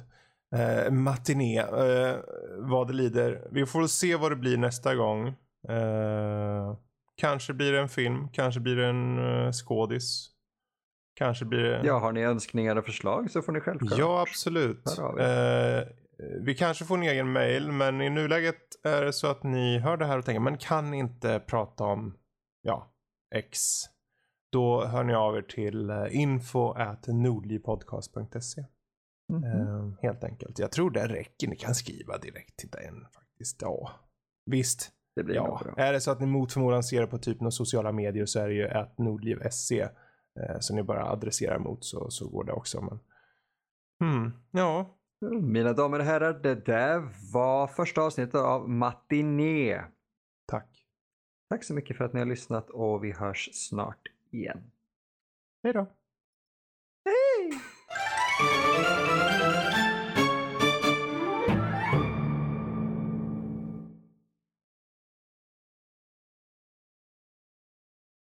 Uh, matiné, uh, vad det lider. Vi får se vad det blir nästa gång. Uh, kanske blir det en film, kanske blir det en uh, skådis. Kanske blir det... Ja, har ni önskningar och förslag så får ni självklart. Ja, absolut. Vi. Eh, vi. kanske får en egen mail, men i nuläget är det så att ni hör det här och tänker, men kan inte prata om, ja, X. Då hör ni av er till eh, info at nordlivpodcast.se. Mm -hmm. helt enkelt. Jag tror det räcker. Ni kan skriva direkt till den faktiskt. Ja, visst. Det blir ja. Är det så att ni mot förmodan ser det på typ några sociala medier så är det ju att nordliv.se eh, som ni bara adresserar mot så, så går det också. Men... Hmm, ja. Mina damer och herrar, det där var första avsnittet av Matiné. Tack. Tack så mycket för att ni har lyssnat och vi hörs snart igen. Hej då. Hej!